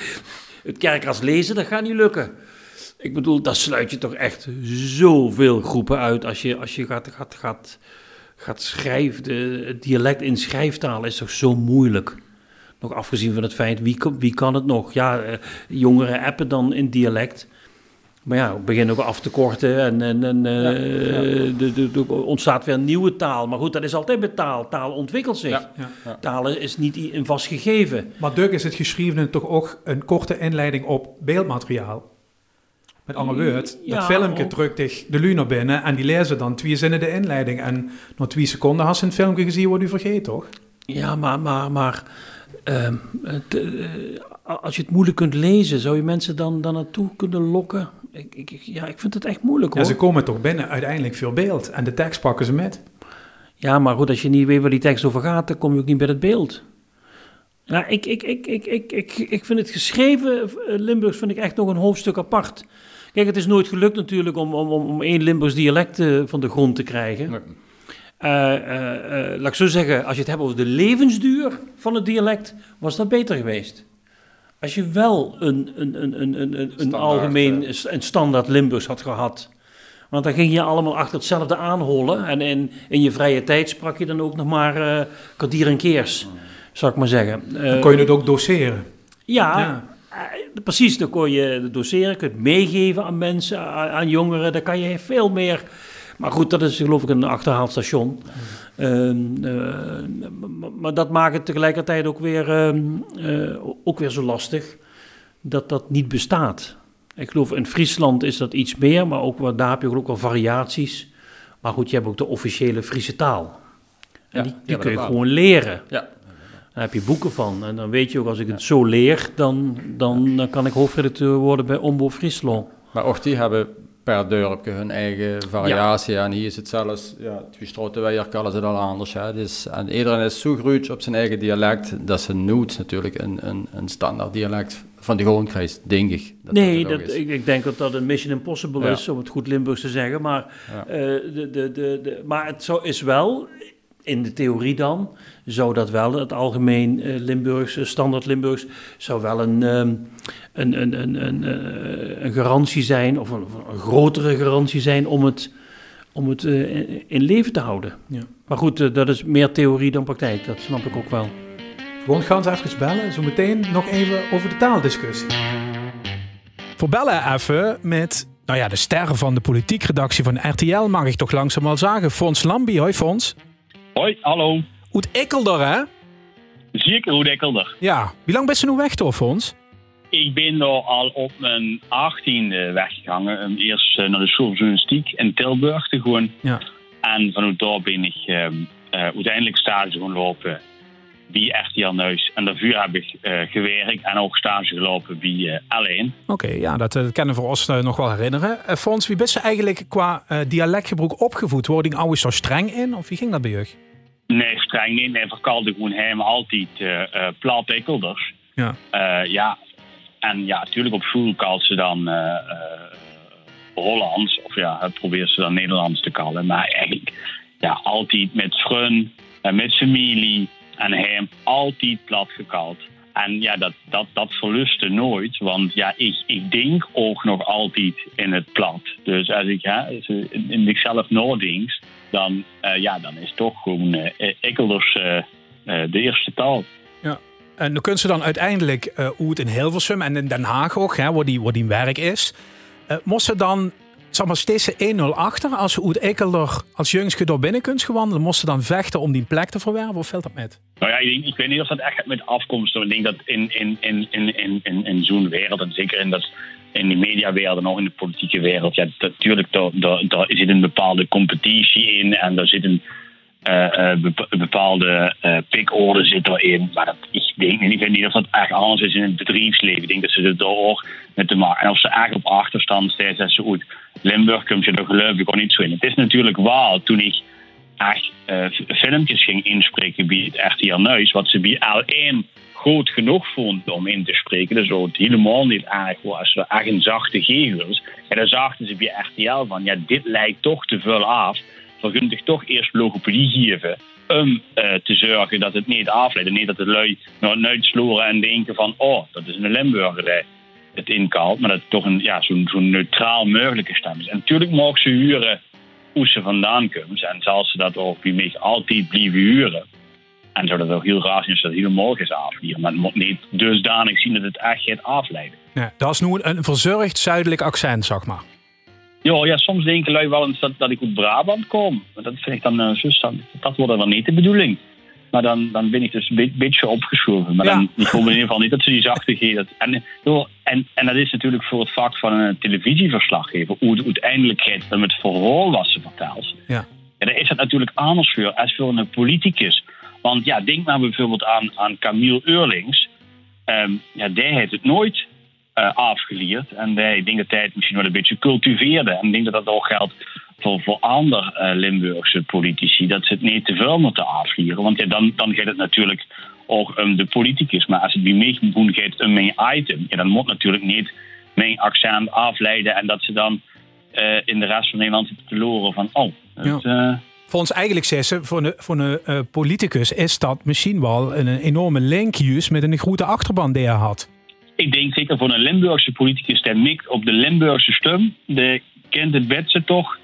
het kerkras lezen, dat gaat niet lukken. Ik bedoel, daar sluit je toch echt zoveel groepen uit als je, als je gaat, gaat, gaat, gaat schrijven. De, het dialect in schrijftaal is toch zo moeilijk. Nog afgezien van het feit, wie, kan- wie kan het nog? Ja, eh, jongeren appen dan in dialect. Maar ja, we beginnen ook af te korten en, en, en eh, er ontstaat weer een nieuwe taal. Maar goed, dat is altijd met taal. Taal ontwikkelt zich.
Ja.
Taal is niet i- een vast gegeven.
Maar Duk is het geschreven toch ook een korte inleiding op beeldmateriaal. Met andere woord,
Ja,
dat filmpje
ook.
drukt zich de lui naar binnen en die lezen dan twee zinnen de inleiding. En na twee seconden had ze een filmpje gezien, wordt u vergeten, toch?
Ja, maar, maar, maar ehm, eh, als je het moeilijk kunt lezen, zou je mensen dan, dan naartoe kunnen lokken? Ik, ik, ja, ik vind het echt moeilijk
Ja,
hoor.
ze komen toch binnen uiteindelijk veel beeld en de tekst pakken ze met.
Ja, maar goed, als je niet weet waar die tekst over gaat, dan kom je ook niet bij het beeld. Ja, ik, ik, ik, ik, ik, ik, ik vind het geschreven eh, Limburgs vind ik echt nog een hoofdstuk apart. Kijk, het is nooit gelukt natuurlijk om, om, om om één Limburgs dialect eh, van de grond te krijgen.
Nee.
Eh, eh, eh, laat ik zo zeggen, als je het hebt over de levensduur van het dialect, was dat beter geweest. Als je wel een, een, een, een, een, een,
Standaard,
algemeen, een standaard Limburgs had gehad. Want dan ging je allemaal achter hetzelfde aanhollen. En in, in je vrije tijd sprak je dan ook nog maar eh kwartier en keers, zou ik maar zeggen.
Dan kon je het ook doseren.
ja,
Ja.
precies. Dan kon je het doseren, kun je het meegeven aan mensen, aan, aan jongeren. Dan kan je veel meer... Maar goed, dat is geloof ik een achterhaald station. Ehm, eh, maar, dat maakt het tegelijkertijd ook weer, ehm, eh, ook weer zo lastig dat dat niet bestaat. Ik geloof in Friesland is dat iets meer, maar ook, daar heb je ook wel variaties. Maar goed, je hebt ook de officiële Friese taal. En
Ja,
die, kun je
wel.
gewoon leren.
Ja.
Daar heb je boeken van. En dan weet je ook, als ik het zo leer, dan, dan, dan kan ik hoofdredacteur worden bij Ombo Friesland.
Maar ook die hebben per dorpje hun eigen variatie. En hier is het zelfs, ja, hier kallen ze het al anders. Hè. Dus, en iedereen is zo groot op zijn eigen dialect, dat ze nooit natuurlijk een, een, een standaard dialect van de krijgt, denk ik. Dat
nee,
dat
ik, ik denk dat dat een mission impossible
Ja.
is, om het goed Limburgs te zeggen. Maar,
Ja.
eh, de, de, de, de, maar het zo is wel... in de theorie dan zou dat wel het algemeen uh, Limburgs, standaard Limburgs, zou wel een, um, een, een, een, een, uh, een, garantie zijn, of een, een, grotere garantie zijn om het, om het uh, in leven te houden. Ja. Maar goed, dat is meer theorie dan praktijk, dat snap ik ook wel.
Gewoon gaan ze even bellen, zo meteen nog even over de taaldiscussie. Voor bellen even met nou ja, de sterren van de politiekredactie van RTL, mag ik toch langzaam wel zeggen. Fons Lambi, hoi Fons.
Hoi, hallo.
Oet Ikkelder, hè?
Zeker, Oet Ikkelder.
Ja. Wie lang bent je nu weg, toch, Fons?
Ik ben er al op mijn achttiende weggegaan. Eerst eh, naar de school journalistiek in Tilburg te gaan. Ja. En vanuit daar ben ik uh, uh, uiteindelijk stage gaan lopen bij RTL Neus. En daarvoor heb ik uh, gewerkt en ook stage gelopen bij uh, alleen.
Oké, ja, dat kennen we voor ons nog wel herinneren. Fons, wie bent je eigenlijk qua dialectgebruik opgevoed? Word ik oude zo streng in of wie ging dat bij je?
Nee, streng niet. Nee, verkalde gewoon hem altijd plat ikkelders. Ja. ja. En ja, natuurlijk op school kalt ze dan Hollands. Of ja, probeert ze dan Nederlands te kallen. Maar eigenlijk ja, altijd met vrienden, met familie en hem altijd plat gekald. En ja, dat, dat, dat verlustte nooit. Want ja, ik, ik denk ook nog altijd in het plat. Dus als ik hè, in zichzelf nadenk, dan, uh, ja, dan is toch gewoon uh, Ekkelders uh, de eerste taal.
Ja. En dan kunnen ze dan uiteindelijk, hoe het in Hilversum en in Den Haag ook, hè, waar, die, waar die werk is, moesten dan zeg maar, steeds 1-0 achter. Als Oet Ekeler als jongske door binnen kunt gewandelen, moest dan vechten om die plek te verwerven? Of valt dat met?
Nou ja, ik, ik weet niet of dat echt met afkomst. Ik denk dat in, in, in, in, in, in zo'n wereld, en zeker in, dat, in de mediawereld en ook in de politieke wereld, ja, natuurlijk, daar, daar, daar zit een bepaalde competitie in en daar zit een bepaalde uh, pikorde zit erin. Maar dat, ik denk ik weet niet of dat echt anders is in het bedrijfsleven. Ik denk dat ze er door met te maken. En of ze echt op achterstand steeds als ze goed Limburg komt je er ik ook niet zo in. Het is natuurlijk wel toen ik echt filmpjes ging inspreken bij het RTL Neus, wat ze bij L1 groot genoeg vond om in te spreken. Dus het helemaal niet erg. Ze echt een zachte gegevens. En dan zagen ze bij RTL van, ja, dit lijkt toch te veel af vergundig toch eerst logopedie geven. Om uh, te zorgen dat het niet afleidt. Niet dat de lui nou uitsloren en denken van, oh, dat is een Limburger die het inkalt. Maar dat het toch een ja, zo'n zo neutraal mogelijke stem is. En natuurlijk mogen ze huren hoe ze vandaan komen. En zal ze dat ook wie altijd blijven huren. En zou dat ook heel raar zijn als dat helemaal is afvieren. Maar het moet niet dusdanig zien dat het echt gaat afleiden.
Ja, dat is nu een verzorgd zuidelijk accent, zeg maar.
Ja, ja, soms denken lui wel eens dat, dat ik uit Brabant kom. Maar dat vind ik dan, uh, zus, dat, dat wordt dan niet de bedoeling. Maar dan, dan ben ik dus een beetje opgeschoven. Maar dan, ik hoop in ieder geval niet dat ze die zachtigheid... En, en, en dat is natuurlijk voor het vak van een televisieverslaggever... hoe het uiteindelijk gaat met het verhaal wat ze vertelt. Ja. Ja, dan is het natuurlijk anders voor als voor een politicus. Want ja, denk maar bijvoorbeeld aan, aan Camille Eurlings. Um, ja, die heeft het nooit uh, afgeleerd. En ik denk dat hij het misschien wel een beetje cultiveerde. En ik denk dat dat ook geldt voor, voor andere uh, Limburgse politici. Dat ze het niet te veel moeten afleren. Want ja, dan, dan gaat het natuurlijk ook om de politicus. Maar als het bij mij gaat om mijn item, ja, dan moet natuurlijk niet mijn accent afleiden. En dat ze dan uh, in de rest van Nederland zitten te loren van, oh, het, ja.
Voor ons eigenlijk zeggen voor een, voor een uh, politicus is dat misschien wel een, enorme link met een grote achterban die hij had
ik denk zeker voor een Limburgse politicus die mikt op de Limburgse stem, de kent het wetse toch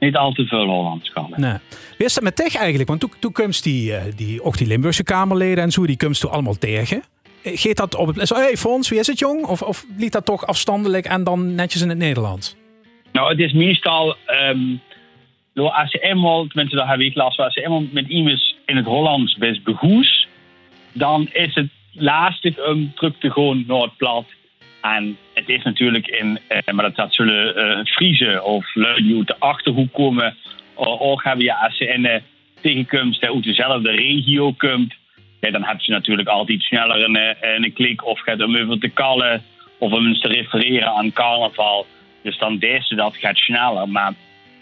niet al te veel Hollands kan.
Nee. Wie is dat met tech eigenlijk? Want toen, toen komst die, eh, die, ook die Limburgse Kamerleden en zo, die komst toen allemaal tegen. Eh, geeft dat op het... Hé hey Fons, wie is het jong? Of, of liet dat toch afstandelijk en dan netjes in het Nederlands?
Nou, het is meestal... Um, als je eenmaal, tenminste dat heb ik last als je eenmaal met iemand in het Hollands best begoes, dan is het lastig om terug te gaan naar. En het is natuurlijk in, eh, maar dat, zullen uh, Friese of die uit de achterhoek komen, ook hebben je als ze in de tegenkomst uit dezelfde regio komt, ja, dan heb je natuurlijk altijd sneller een, eh, een klik of gaat om even te kallen of om eens te refereren aan carnaval. Dus dan deze dat gaat sneller. Maar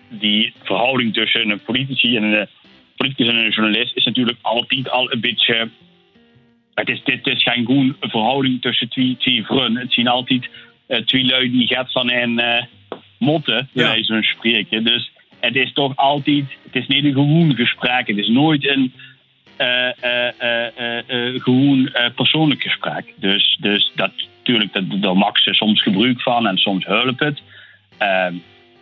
die verhouding tussen een politici en een politicus en een journalist is natuurlijk altijd al een beetje het is, dit is geen goede verhouding tussen twee, twee vrienden. Het zien altijd uh, twee lui die gaat van een uh, motten, bij ja. zo'n spreken. Dus het is toch altijd, het is niet een gewoon gesprek. Het is nooit een uh, uh, gewoon persoonlijk gesprek. Dus, dus dat, natuurlijk, dat, daar maakt ze soms gebruik van en soms hulp het.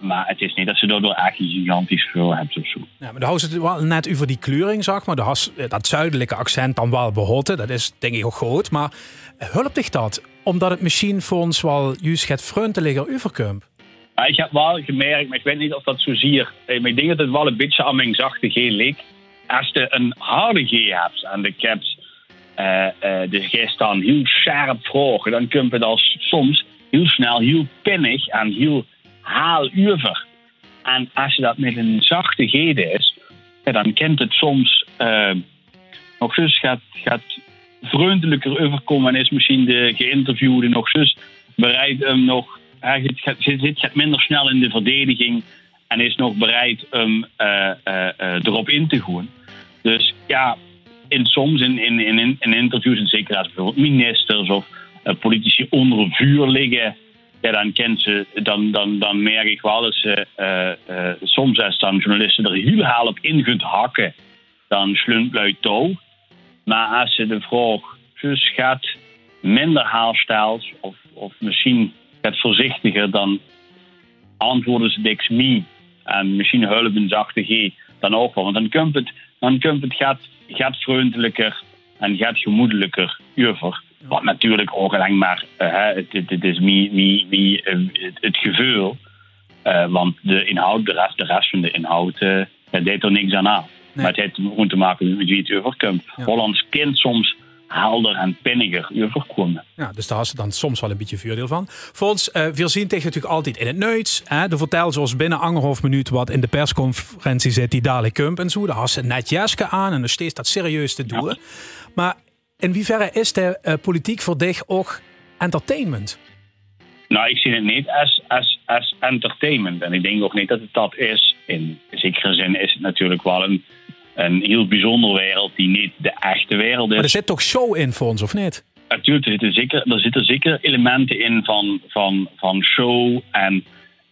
Maar het is niet dat ze daardoor echt een gigantisch veel hebben of zo.
Ja, maar dan houdt het wel net over die kleuring, zeg maar. De dat zuidelijke accent dan wel behouden. Dat is denk ik ook groot. Maar hulpt zich dat? Omdat het misschien voor ons wel juist het vriendelijker overkomt?
Ja, ik heb wel gemerkt, maar ik weet niet of dat zo zie. Eh, ik denk dat het wel een beetje aan mijn zachte G ligt. Als je een harde G hebt en de caps, uh, uh, de G staan heel scherp vroeg, dan komt het als soms heel snel, heel pinnig en heel haaluver. En als je dat met een zachte G is, dan kent het soms uh, nog eens gaat, gaat vriendelijker overkomen en is misschien de geïnterviewde nog eens bereid om nog. Hij zit, minder snel in de verdediging en is nog bereid om uh, erop in te gaan. Dus ja, in, soms in, in, in, in interviews, en zeker als bijvoorbeeld ministers of politici onder vuur liggen, ja, dan, kent ze, dan, dan, dan merk ik wel dat ze soms als dan journalisten er heel haal op in kunt hakken, dan slunt luid touw. Maar als je de vraag dus gaat minder haalstijls of, of misschien gaat voorzichtiger, dan antwoorden ze niks mee. En misschien hulp zachte G dan ook wel. Want dan komt het, dan komt het gaat, gaat vriendelijker en gaat gemoedelijker over. Wat natuurlijk ook alleen maar, uh, het, het, is wie, uh, het, het gevoel. Uh, want de inhoud, de rest, de rest van de inhoud, uh, deed er niks aan aan. Maar het heeft gewoon te maken met wie het overkomt. Ja. Hollands kind soms helder en pinniger overkomen.
Ja, dus daar had ze dan soms wel een beetje voordeel van. Volgens uh, veel zien tegen natuurlijk altijd in het neuts. Hè, de vertel zoals binnen anderhalf minuut wat in de persconferentie zit die dadelijk en zo. Daar had ze net jaske aan en dan steeds dat serieus te doen. Maar in hoeverre is de uh, politiek voor dich ook entertainment?
Nou, ik zie het niet als, als, als entertainment. En ik denk ook niet dat het dat is. In zekere zin is het natuurlijk wel een een heel bijzondere wereld die niet de echte wereld is.
Maar er zit toch show in voor ons, of niet?
Natuurlijk, er zitten zeker, er zitten zeker elementen in van, van, van show. En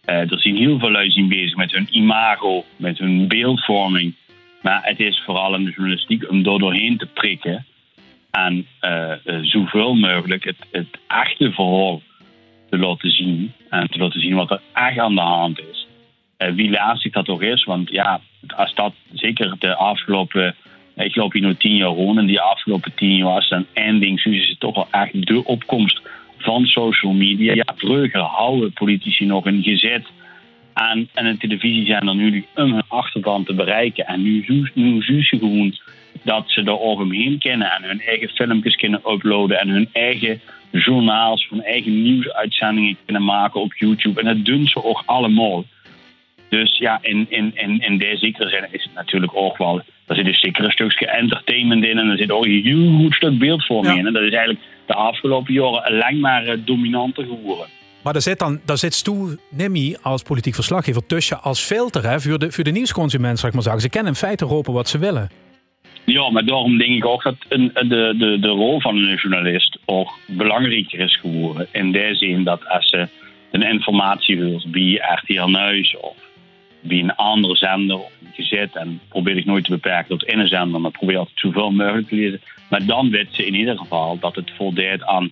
uh, er zijn heel veel luisteren bezig met hun imago, met hun beeldvorming. Maar het is vooral in de journalistiek om door doorheen te prikken. En uh, uh, zoveel mogelijk het, het echte verhaal te laten zien. En te laten zien wat er echt aan de hand is. wie lastig dat toch is, want ja, als dat zeker de afgelopen, ik loop hier nu tien jaar rond en die afgelopen tien jaar is dan één ding, dus is het toch wel echt de opkomst van social media. Ja, vroeger houden politici nog een gezet aan en de televisie zijn er nu om hun achterban te bereiken. En nu, nu gewoon dat ze er omheen kennen en hun eigen filmpjes kunnen uploaden en hun eigen journaals, hun eigen nieuwsuitzendingen kunnen maken op YouTube. En dat doen ze ook allemaal. Dus ja, in, in, in, in deze zekere zin is het natuurlijk ook wel. Er zit dus zeker een stukje entertainment in en er zit ook een heel goed stuk beeldvorming in. En dat is eigenlijk de afgelopen jaren alleen maar uh, dominanter geworden.
Maar daar zit dan daar zit als politiek verslaggever tussen als filter hè, voor, de, voor de nieuwsconsument, zeg maar zeggen. Ze kennen in feite roepen wat ze willen.
Ja, maar daarom denk ik ook dat een, de, de, de rol van een journalist ook belangrijker is geworden. In de zin dat als ze een informatie wil, wie RTL Nieuws of bij een andere zender gezet. En probeer ik nooit te beperken tot een zender, maar probeer altijd zoveel mogelijk te lezen. Maar dan weet ze in ieder geval dat het voldeed aan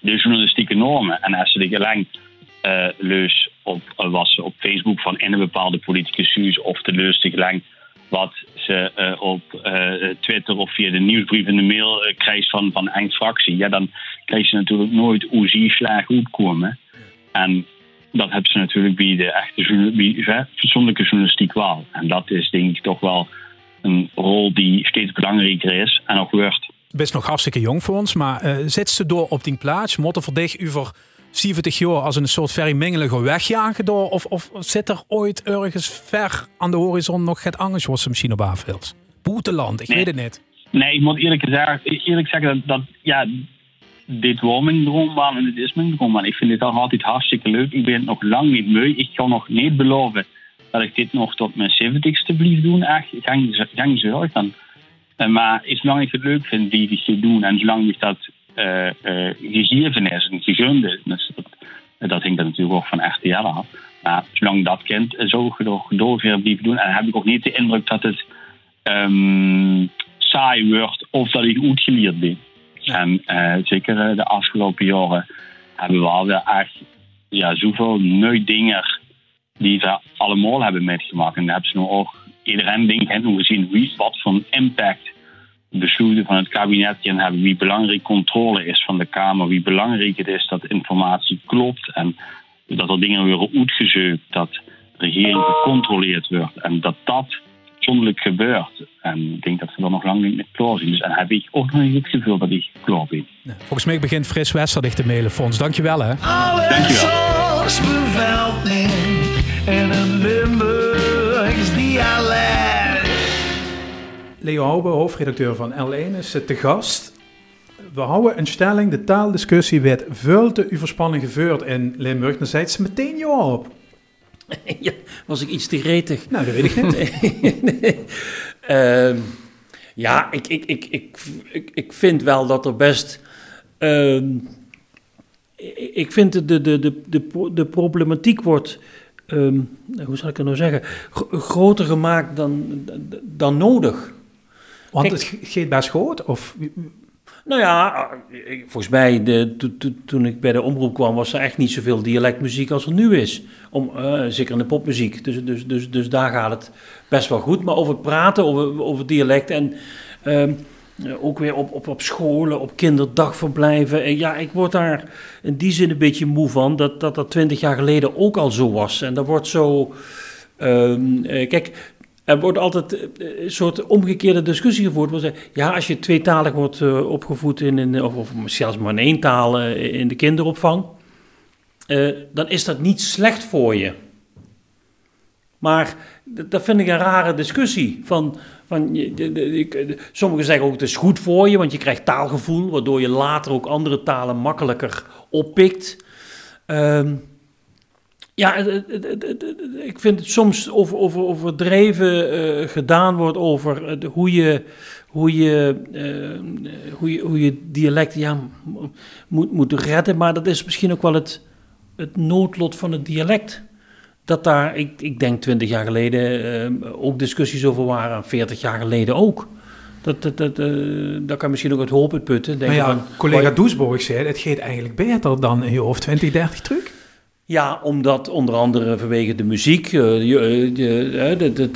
de journalistieke normen. En als ze de gelang uh, leus op, uh, was op Facebook van in een bepaalde politicus of de leus gelang wat ze uh, op Twitter of via de nieuwsbrief in de mail krijgt van, van een fractie, ja, dan krijg je natuurlijk nooit hoe zie slag opkomen. En dat hebben ze natuurlijk bij de echte fatsoenlijke journalistiek wel. En dat is denk ik toch wel een rol die steeds belangrijker is en ook wordt.
Best nog hartstikke jong voor ons, maar zit ze door op die plaats? Motten voor dich over 70 jaar als een soort vermengelige wegjagen door? Of, of zit er ooit ergens ver aan de horizon nog het wat ze misschien op aanvult? Boeteland, ik weet het niet.
Nee, ik moet eerlijk zeggen, eerlijk zeggen dat, dat ja, dit was mijn droombaan en dit is mijn droombaan. Ik vind dit al altijd hartstikke leuk. Ik ben nog lang niet moe. Ik kan nog niet beloven dat ik dit nog tot mijn 70ste blijf doen. Echt, ik ga niet zo uit dan. Maar zolang ik het leuk vind, blijf ik het doen. En zolang ik dat gegeven is en gegund is, dus dat, dat hangt natuurlijk ook van RTL af. Maar zolang dat kind zo gedogen blijven doen, en heb ik ook niet de indruk dat het um, saai wordt of dat ik goed geleerd ben. En uh, zeker de afgelopen jaren hebben we al echt ja, zoveel nieuwe dingen die ze allemaal hebben meegemaakt. En dan hebben ze nu ook iedereen denkt en gezien wie, wat voor impact besluiten van het kabinet en hebben, wie belangrijk controle is van de Kamer, wie belangrijk het is dat informatie klopt en dat er dingen worden uitgezocht, dat de regering gecontroleerd wordt en dat dat zondelijk gebeurt. En ik denk dat we er nog lang niet met klaar zijn. Dus dan heb ik ook nog niet het gevoel dat ik klaar ben.
Volgens mij begint Fris Westerdicht te mailen, Fons. Dankjewel hè.
Dankjewel.
En een Limburgs dialect. Leo Hoube, hoofdredacteur van L1, is te gast. We houden een stelling, de taaldiscussie werd veel te overspannen gevoerd in Limburg. Dan zei ze meteen ja op.
ja, was ik iets te gretig?
Nou, dat weet ik niet.
nee. Ehm, ja, ik, ik, ik, ik, ik, ik vind wel dat er best... Uh, ik vind de, de, de, de, de problematiek wordt... Um, hoe zal ik het nou zeggen? groter gemaakt dan, dan nodig.
Want het gaat best groot? Of
nou ja, volgens mij, de, toen ik bij de omroep kwam, was er echt niet zoveel dialectmuziek als er nu is. Om, uh, zeker in de popmuziek. Dus, dus, dus, dus daar gaat het best wel goed. Maar over praten, over, over dialect en uh, ook weer op, op, op scholen, op kinderdagverblijven. En ja, ik word daar in die zin een beetje moe van dat dat, twintig jaar geleden ook al zo was. En dat wordt zo. Uh, kijk, er wordt altijd eh, een soort omgekeerde discussie gevoerd. Ja, als je tweetalig wordt uh, opgevoed, in, of, of zelfs maar in één taal uh, in de kinderopvang, dan is dat niet slecht voor je. Maar dat vind ik een rare discussie. Van, van, sommigen zeggen ook het is goed voor je, want je krijgt taalgevoel, waardoor je later ook andere talen makkelijker oppikt. Uh, ja, ik vind het soms over, over, overdreven uh, gedaan wordt over uh, hoe, je, hoe, je, uh, hoe, je, hoe je dialect ja, moet, moet redden. Maar dat is misschien ook wel het, het noodlot van het dialect. Dat daar, ik, ik denk twintig jaar geleden ook discussies over waren, veertig jaar geleden ook. Dat, dat, dat, dat kan misschien ook het hoop putten.
Denk ja, van, collega Doesborg zei, het gaat eigenlijk beter dan in je hoofd 20, 30 terug.
Ja, omdat onder andere vanwege de muziek. Uh, de, de, de,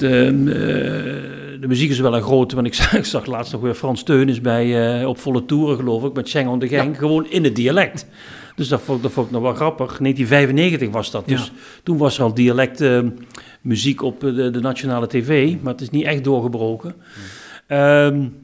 de, muziek is wel een grote. Want ik zag, ik zag laatst nog weer Frans Teunis bij, uh, op volle toeren, geloof ik, met Schengen de Genk. Gewoon in het dialect. Dus dat vond, dat vond ik nog wel grappig. 1995 was dat. Dus toen was er al dialect muziek op de, de, nationale tv. Maar het is niet echt doorgebroken. Um,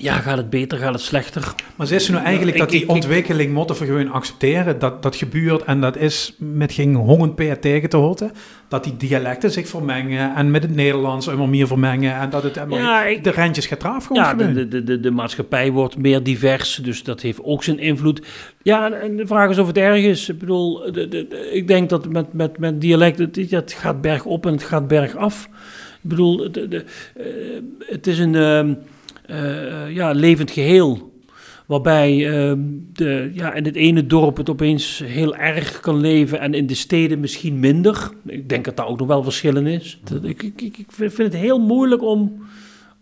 ja, gaat het beter, gaat het slechter?
Maar ze ze nu eigenlijk dat die ontwikkeling moeten we gewoon accepteren? Dat dat gebeurt en dat is met geen hongend per tegen te houden? Dat die dialecten zich vermengen en met het Nederlands immer meer vermengen en dat het ja, de rentjes gaat eraf
Ja, de, de, de, de maatschappij wordt meer divers, dus dat heeft ook zijn invloed. Ja, en de vraag is of het erg is. Ik bedoel, de, de, ik denk dat met, met, met dialecten, het, het gaat bergop en het gaat bergaf. Ik bedoel, de, de, uh, het is een... Uh, uh, ja, levend geheel. Waarbij uh, de, ja, in het ene dorp het opeens heel erg kan leven en in de steden misschien minder. Ik denk dat daar ook nog wel verschillen is. Dat, ik, ik, ik vind het heel moeilijk om,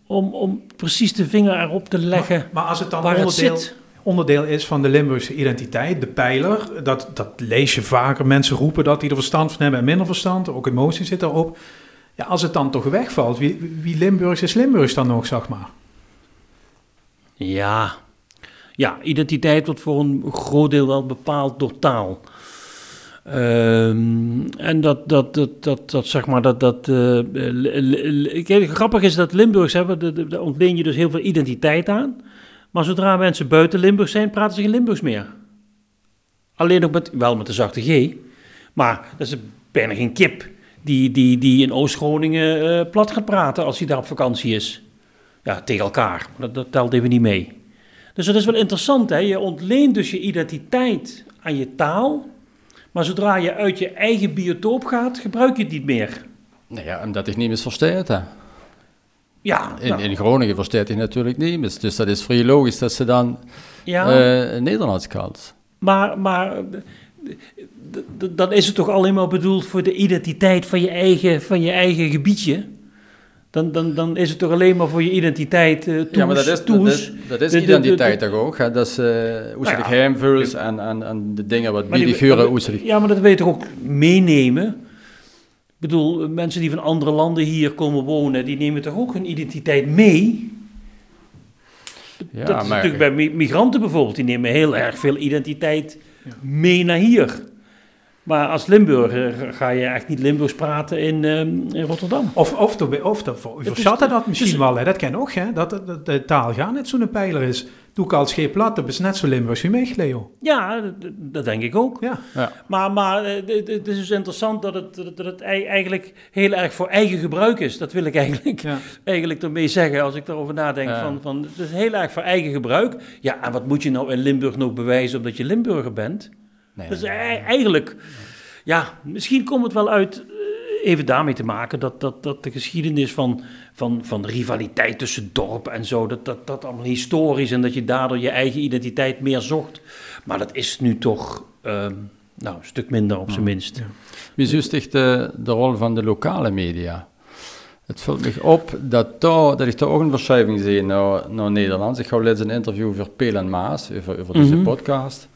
om, om precies de vinger erop te leggen.
Maar, maar als het dan onderdeel, het onderdeel is van de Limburgse identiteit, de pijler, dat, dat lees je vaker. Mensen roepen dat die er verstand van hebben en minder verstand. Ook emotie zit erop. Ja, als het dan toch wegvalt, wie, wie Limburgs is Limburgs dan nog, zeg maar?
Ja. ja, identiteit wordt voor een groot deel wel bepaald door taal. Um, en dat, dat, dat, dat, dat, zeg maar, dat, dat uh, grappig is dat Limburgs hebben, daar ontleen je dus heel veel identiteit aan. Maar zodra mensen buiten Limburg zijn, praten ze geen Limburgs meer. Alleen ook met, wel met de zachte G, maar dat is bijna geen kip die, die, die in Oost-Groningen uh, plat gaat praten als hij daar op vakantie is ja, tegen elkaar. Dat, dat telt even niet mee. Dus dat is wel interessant. Hè? Je ontleent dus je identiteit aan je taal. Maar zodra je uit je eigen biotoop gaat, gebruik je het niet meer.
Nou ja, omdat ik niet meer verstaat. Hè?
Ja,
in, nou. in Groningen verstaat hij natuurlijk niet. Dus dat is vrij logisch dat ze dan ja. uh, Nederlands kalt.
Maar, maar dan is het toch alleen maar bedoeld voor de identiteit van je eigen, van je eigen gebiedje. Dan, dan, dan is het toch alleen maar voor je identiteit eh toes,
Ja, maar dat is, dat
toes.
is, dat is
De- de- de-
identiteit
de-
toch ook? Hè? Dat is eh, hoe ze
Nou
de
ja.
en, en, en de dingen wat
die-
biedigen,
maar-
hoe ze die...
Ja, maar dat wil je toch ook meenemen? Ik bedoel, mensen die van andere landen hier komen wonen, die nemen toch ook hun identiteit mee?
Ja,
dat is
maar-
natuurlijk bij mi- migranten bijvoorbeeld, die nemen heel erg veel identiteit mee naar hier. Maar als Limburger ga je echt niet Limburgs praten in, ehm, in Rotterdam.
Of, of, de, of de, voor, Chatten dat misschien
dus-
wel, hè. dat ken ook, hè. Dat, dat, dat de taal gaan net zo'n pijler is. Doe ik al scheep plat, dat is net zo Limburgs wie mij, Leo.
Ja, dat, dat denk ik ook.
Ja.
Ja.
Maar, maar eh, het is dus interessant dat het, dat het ei- eigenlijk heel erg voor eigen gebruik is. Dat wil ik eigenlijk,
Ja.
eigenlijk ermee zeggen als ik daarover nadenk.
Ja.
Van, van, het is heel erg voor eigen gebruik. Ja, en wat moet je nou in Limburg nog bewijzen omdat je Limburger bent?
Nee,
Dus ei- eigenlijk, ja, misschien komt het wel uit eh, even daarmee te maken dat, dat, dat de geschiedenis van, van, van de rivaliteit tussen dorpen en zo, dat, dat dat allemaal historisch en dat je daardoor je eigen identiteit meer zocht. Maar dat is nu toch ehm, nou, een stuk minder op zijn minst.
Wie zuist echt de, de rol van de lokale media? Het valt me op dat, daar, dat ik daar ook een verschuiving zie naar, naar Nederlands. Ik ga laatst een interview over Peel en Maas, over, over deze
Mhm.
podcast.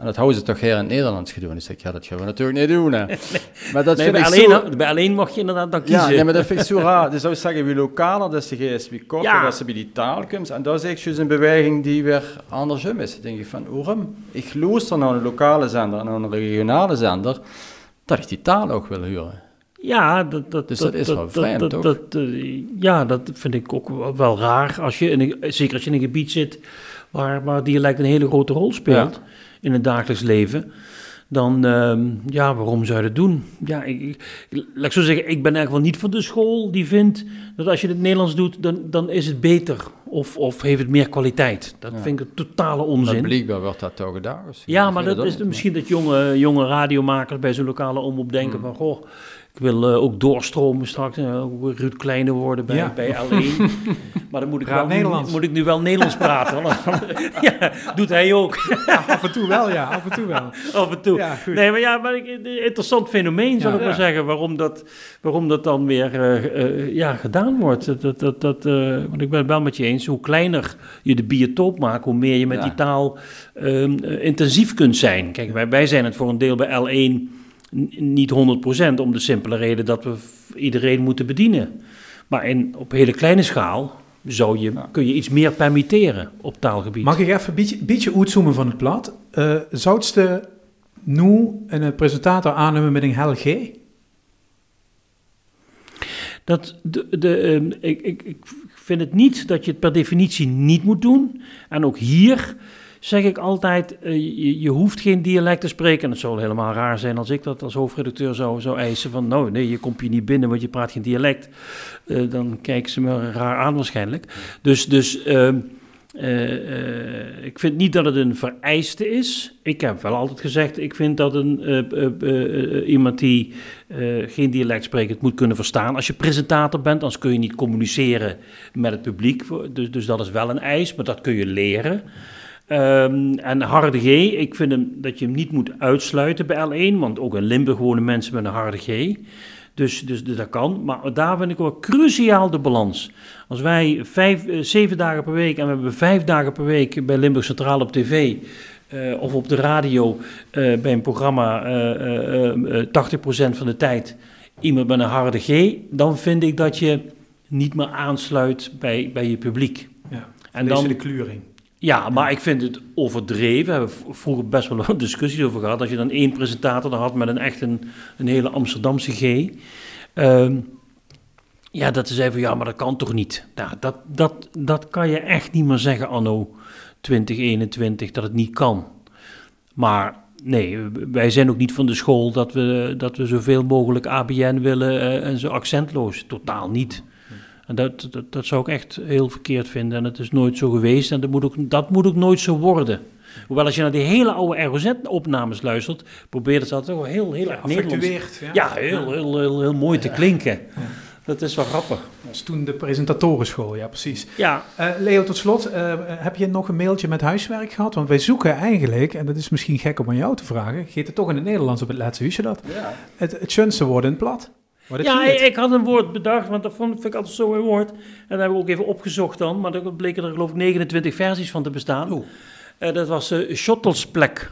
En dat houden ze toch hier in het Nederlands gedaan. Dus ik ga dat gewoon natuurlijk niet doen. Hè. Maar dat
Nee, bij, alleen,
zo...
bij alleen mag je inderdaad dan kiezen.
Ja, nee, maar dat vind ik zo raar. Dus zou ik zeggen, wie lokaler dat ze is, wie korter
Ja.
dat ze bij die taal komt. En zie ik dus een beweging die weer andersom is. Dan denk ik van, waarom? Ik luister naar een lokale zender en naar een regionale zender, dat ik die taal ook wil horen.
Ja, dat, dat,
Dus dat is wel vreemd,
dat,
toch?
dat, eh, ja, dat vind ik ook wel- raar. Als je in een, zeker als je in een gebied zit waar, waar dialect een hele grote rol speelt in het dagelijks leven. Dan, ehm, ja, waarom zou je dat doen? Ja, ik, ik- laat ik zo zeggen, ik ben eigenlijk wel niet van de school die vindt dat als je het Nederlands doet, dan, dan is het beter. Of, of heeft het meer kwaliteit. Dat
Ja.
vind ik een totale
Maar
onzin.
blijkbaar wordt dat toch gedaan.
Ja, maar dat is misschien dat jonge, jonge radiomakers bij zo'n lokale omroep denken
Hmm.
van... Goh, ik wil eh, ook doorstromen straks, ook Ruud Kleine worden bij,
Ja.
bij L1. maar dan moet ik,
Praat
wel, moet ik nu wel Nederlands praten. ja, doet hij ook,
Af en toe wel, ja, af en toe wel.
af en toe.
Ja, goed.
Nee, maar ja, maar ik, interessant fenomeen,
Ja.
ik maar zeggen, waarom dat, waarom dat dan weer eh, ja, gedaan wordt. Dat, dat, dat, want ik ben het wel met je eens, hoe kleiner je de biotoop maakt, hoe meer je met die taal ehm, eh, intensief kunt zijn. Kijk, wij, wij zijn het voor een deel bij L1 n- niet 100% om de simpele reden dat we iedereen moeten bedienen. Maar in, op hele kleine schaal zou je,
Ja.
kun je iets meer permitteren op taalgebied.
Mag ik even een beetje, beetje uitzoomen van het plat? Eh zoutste nu een presentator aannemen met een hel G?
Dat de, de, ehm, ik, ik, ik vind het niet dat je het per definitie niet moet doen. En ook hier zeg ik altijd, eh, je, hoeft geen dialect te spreken. En het zou helemaal raar zijn als ik dat als hoofdredacteur zou, zou eisen van... nou, nee, je komt hier niet binnen, want je praat geen dialect. Eh, dan kijken ze me raar aan waarschijnlijk. Dus, dus ehm, eh, ik vind niet dat het een vereiste is. Ik heb wel altijd gezegd, ik vind dat een, iemand die geen dialect spreekt het moet kunnen verstaan. Als je presentator bent, dan kun je niet communiceren met het publiek. Dus, dus dat is wel een eis, maar dat kun je leren. Ehm, en harde G, ik vind hem, dat je hem niet moet uitsluiten bij L1, want ook in Limburg wonen mensen met een harde G. Dus, dus, dus dat kan. Maar daar vind ik wel cruciaal de balans. Als wij vijf, eh, zeven dagen per week en we hebben vijf dagen per week bij Limburg Centraal op tv eh, of op de radio eh, bij een programma eh, eh, eh, 80% van de tijd iemand met een harde G, dan vind ik dat je niet meer aansluit bij, bij je publiek.
Ja,
En
dan de kluring.
Ja, maar ik vind het overdreven. We hebben vroeger best wel wat discussies over gehad. Als je dan één presentator had met een echt een, een hele Amsterdamse G. Ehm, ja, dat zei van ja, maar dat kan toch niet. Nou, dat, dat, dat kan je echt niet meer zeggen anno 2021, dat het niet kan. Maar nee, wij zijn ook niet van de school dat we, dat we zoveel mogelijk ABN willen eh, en zo accentloos. Totaal niet. En dat, dat, dat zou ik echt heel verkeerd vinden. En het is nooit zo geweest en dat moet ook, dat moet ook nooit zo worden. Hoewel als je naar die hele oude ROZ-opnames luistert, probeert het toch wel heel, heel erg Nederlands.
Ja.
Ja, heel, heel, heel, heel mooi te klinken. Dat is wel grappig.
Dat was toen de presentatorenschool, ja precies.
Ja,
Eh, Leo, tot slot, eh, heb je nog een mailtje met huiswerk gehad? Want wij zoeken eigenlijk, en dat is misschien gek om aan jou te vragen, geeft het toch in het Nederlands op het laatste huisje dat?
Ja.
Het, het schönste woord in het plat.
Ja ik, ik had een woord bedacht, want dat vond, vind ik altijd zo'n woord. En dat hebben we ook even opgezocht dan, maar er bleken er geloof ik 29 versies van te bestaan.
Oeh.
Eh, dat was eh Schottelsplek.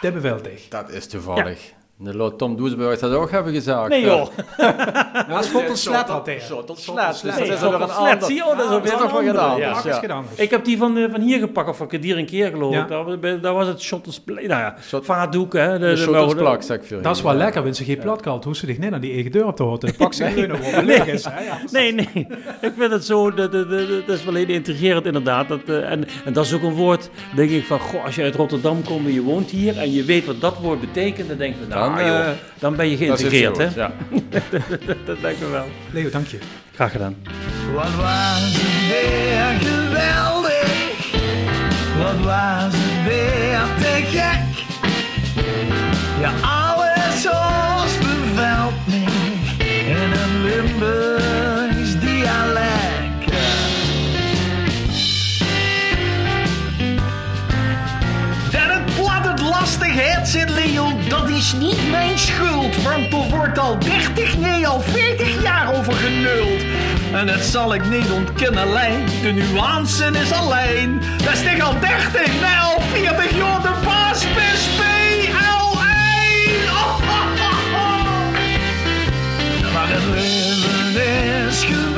De beveldig.
Dat is toevallig. De Lord Tom Doesburg dat ook hebben gezegd.
Nee joh,
Ja, Schottelslet had hij.
Schottelslet. Dus
Nee,
dat is weer een ander.
zie je? Dat is
is toch wel
een
gedaan. dus.
Ik heb die van, eh, van hier gepakt, of van Kedir een keer geloof
Ja.
ik. Daar, was- daar was het Schottelsplek. Nou ja, vaatdoek hè. De,
De
de-
Schottelsplak, zeg ik veel.
Dat is wel lekker, want ze geen plat kalt. Hoe ze zich net aan die eigen deur op te houden. Pak ze leuk is. hè, ja.
Nee, nee. Ik vind het zo, dat, dat, dat, dat is wel heel intrigerend inderdaad. Dat, eh, en, en dat is ook een woord, denk ik van, goh, als je uit Rotterdam komt en je woont hier en je weet wat dat woord betekent, dan denk je, van, nou
Dan,
joh,
eh,
dan ben je
Dat
geïntegreerd, hè.
goed, Ja.
Dat lijkt me wel.
Leo, dank je.
Graag gedaan.
Wat was het weer geweldig? Wat was het weer te gek? Ja, alles zoals bevalt me in een Limburgs lastigheid zit, Leo, dat is niet mijn schuld. Want er wordt al 30, nee al 40 jaar over genuld. En dat zal ik niet ontkennen, lijn. De nuance is alleen. Dat is toch al 30, nee al 40 jaar de baas BSP L1. Oh. Maar het leven is geweldig.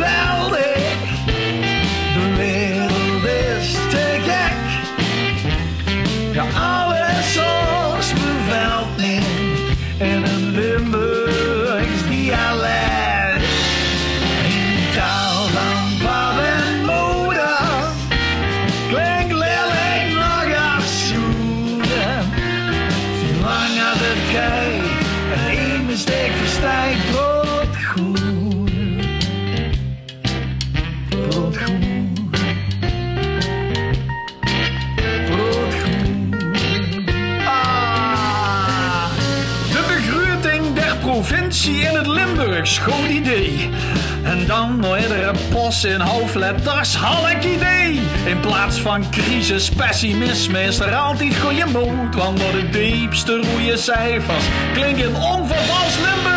Goed idee. En dan nog iedere pos in hoofdletters, halk idee. In plaats van crisis, pessimisme is er altijd goede moed. Want door de diepste roeie cijfers klinken onvervals Limburgs.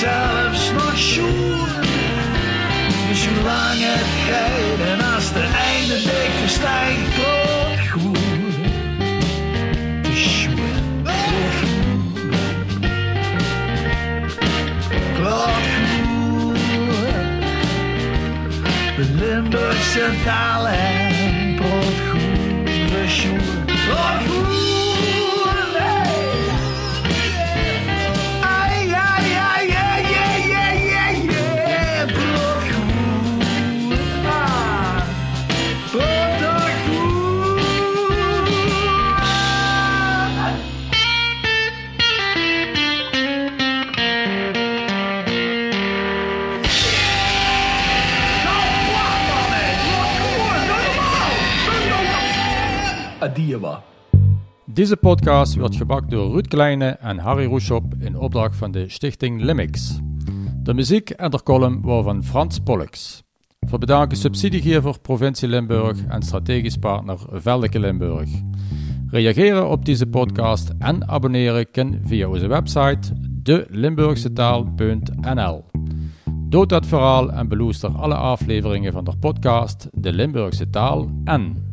Zelfs nog sjoeren. Dus het gaat en als de einde dik verstijgt, klopt goed. De Limburgse taal en brood goed gesjoerd. Adieu,
Deze podcast wordt gebakt door Ruud Kleine en Harry Roeshop in opdracht van de stichting Limix. De muziek en de column waren van Frans Pollux. Voor bedanken subsidiegever Provincie Limburg en strategisch partner Veldeke Limburg. Reageren op deze podcast en abonneren kan via onze website delimburgsetaal.nl. Dood dat verhaal en beluister alle afleveringen van de podcast De Limburgse Taal en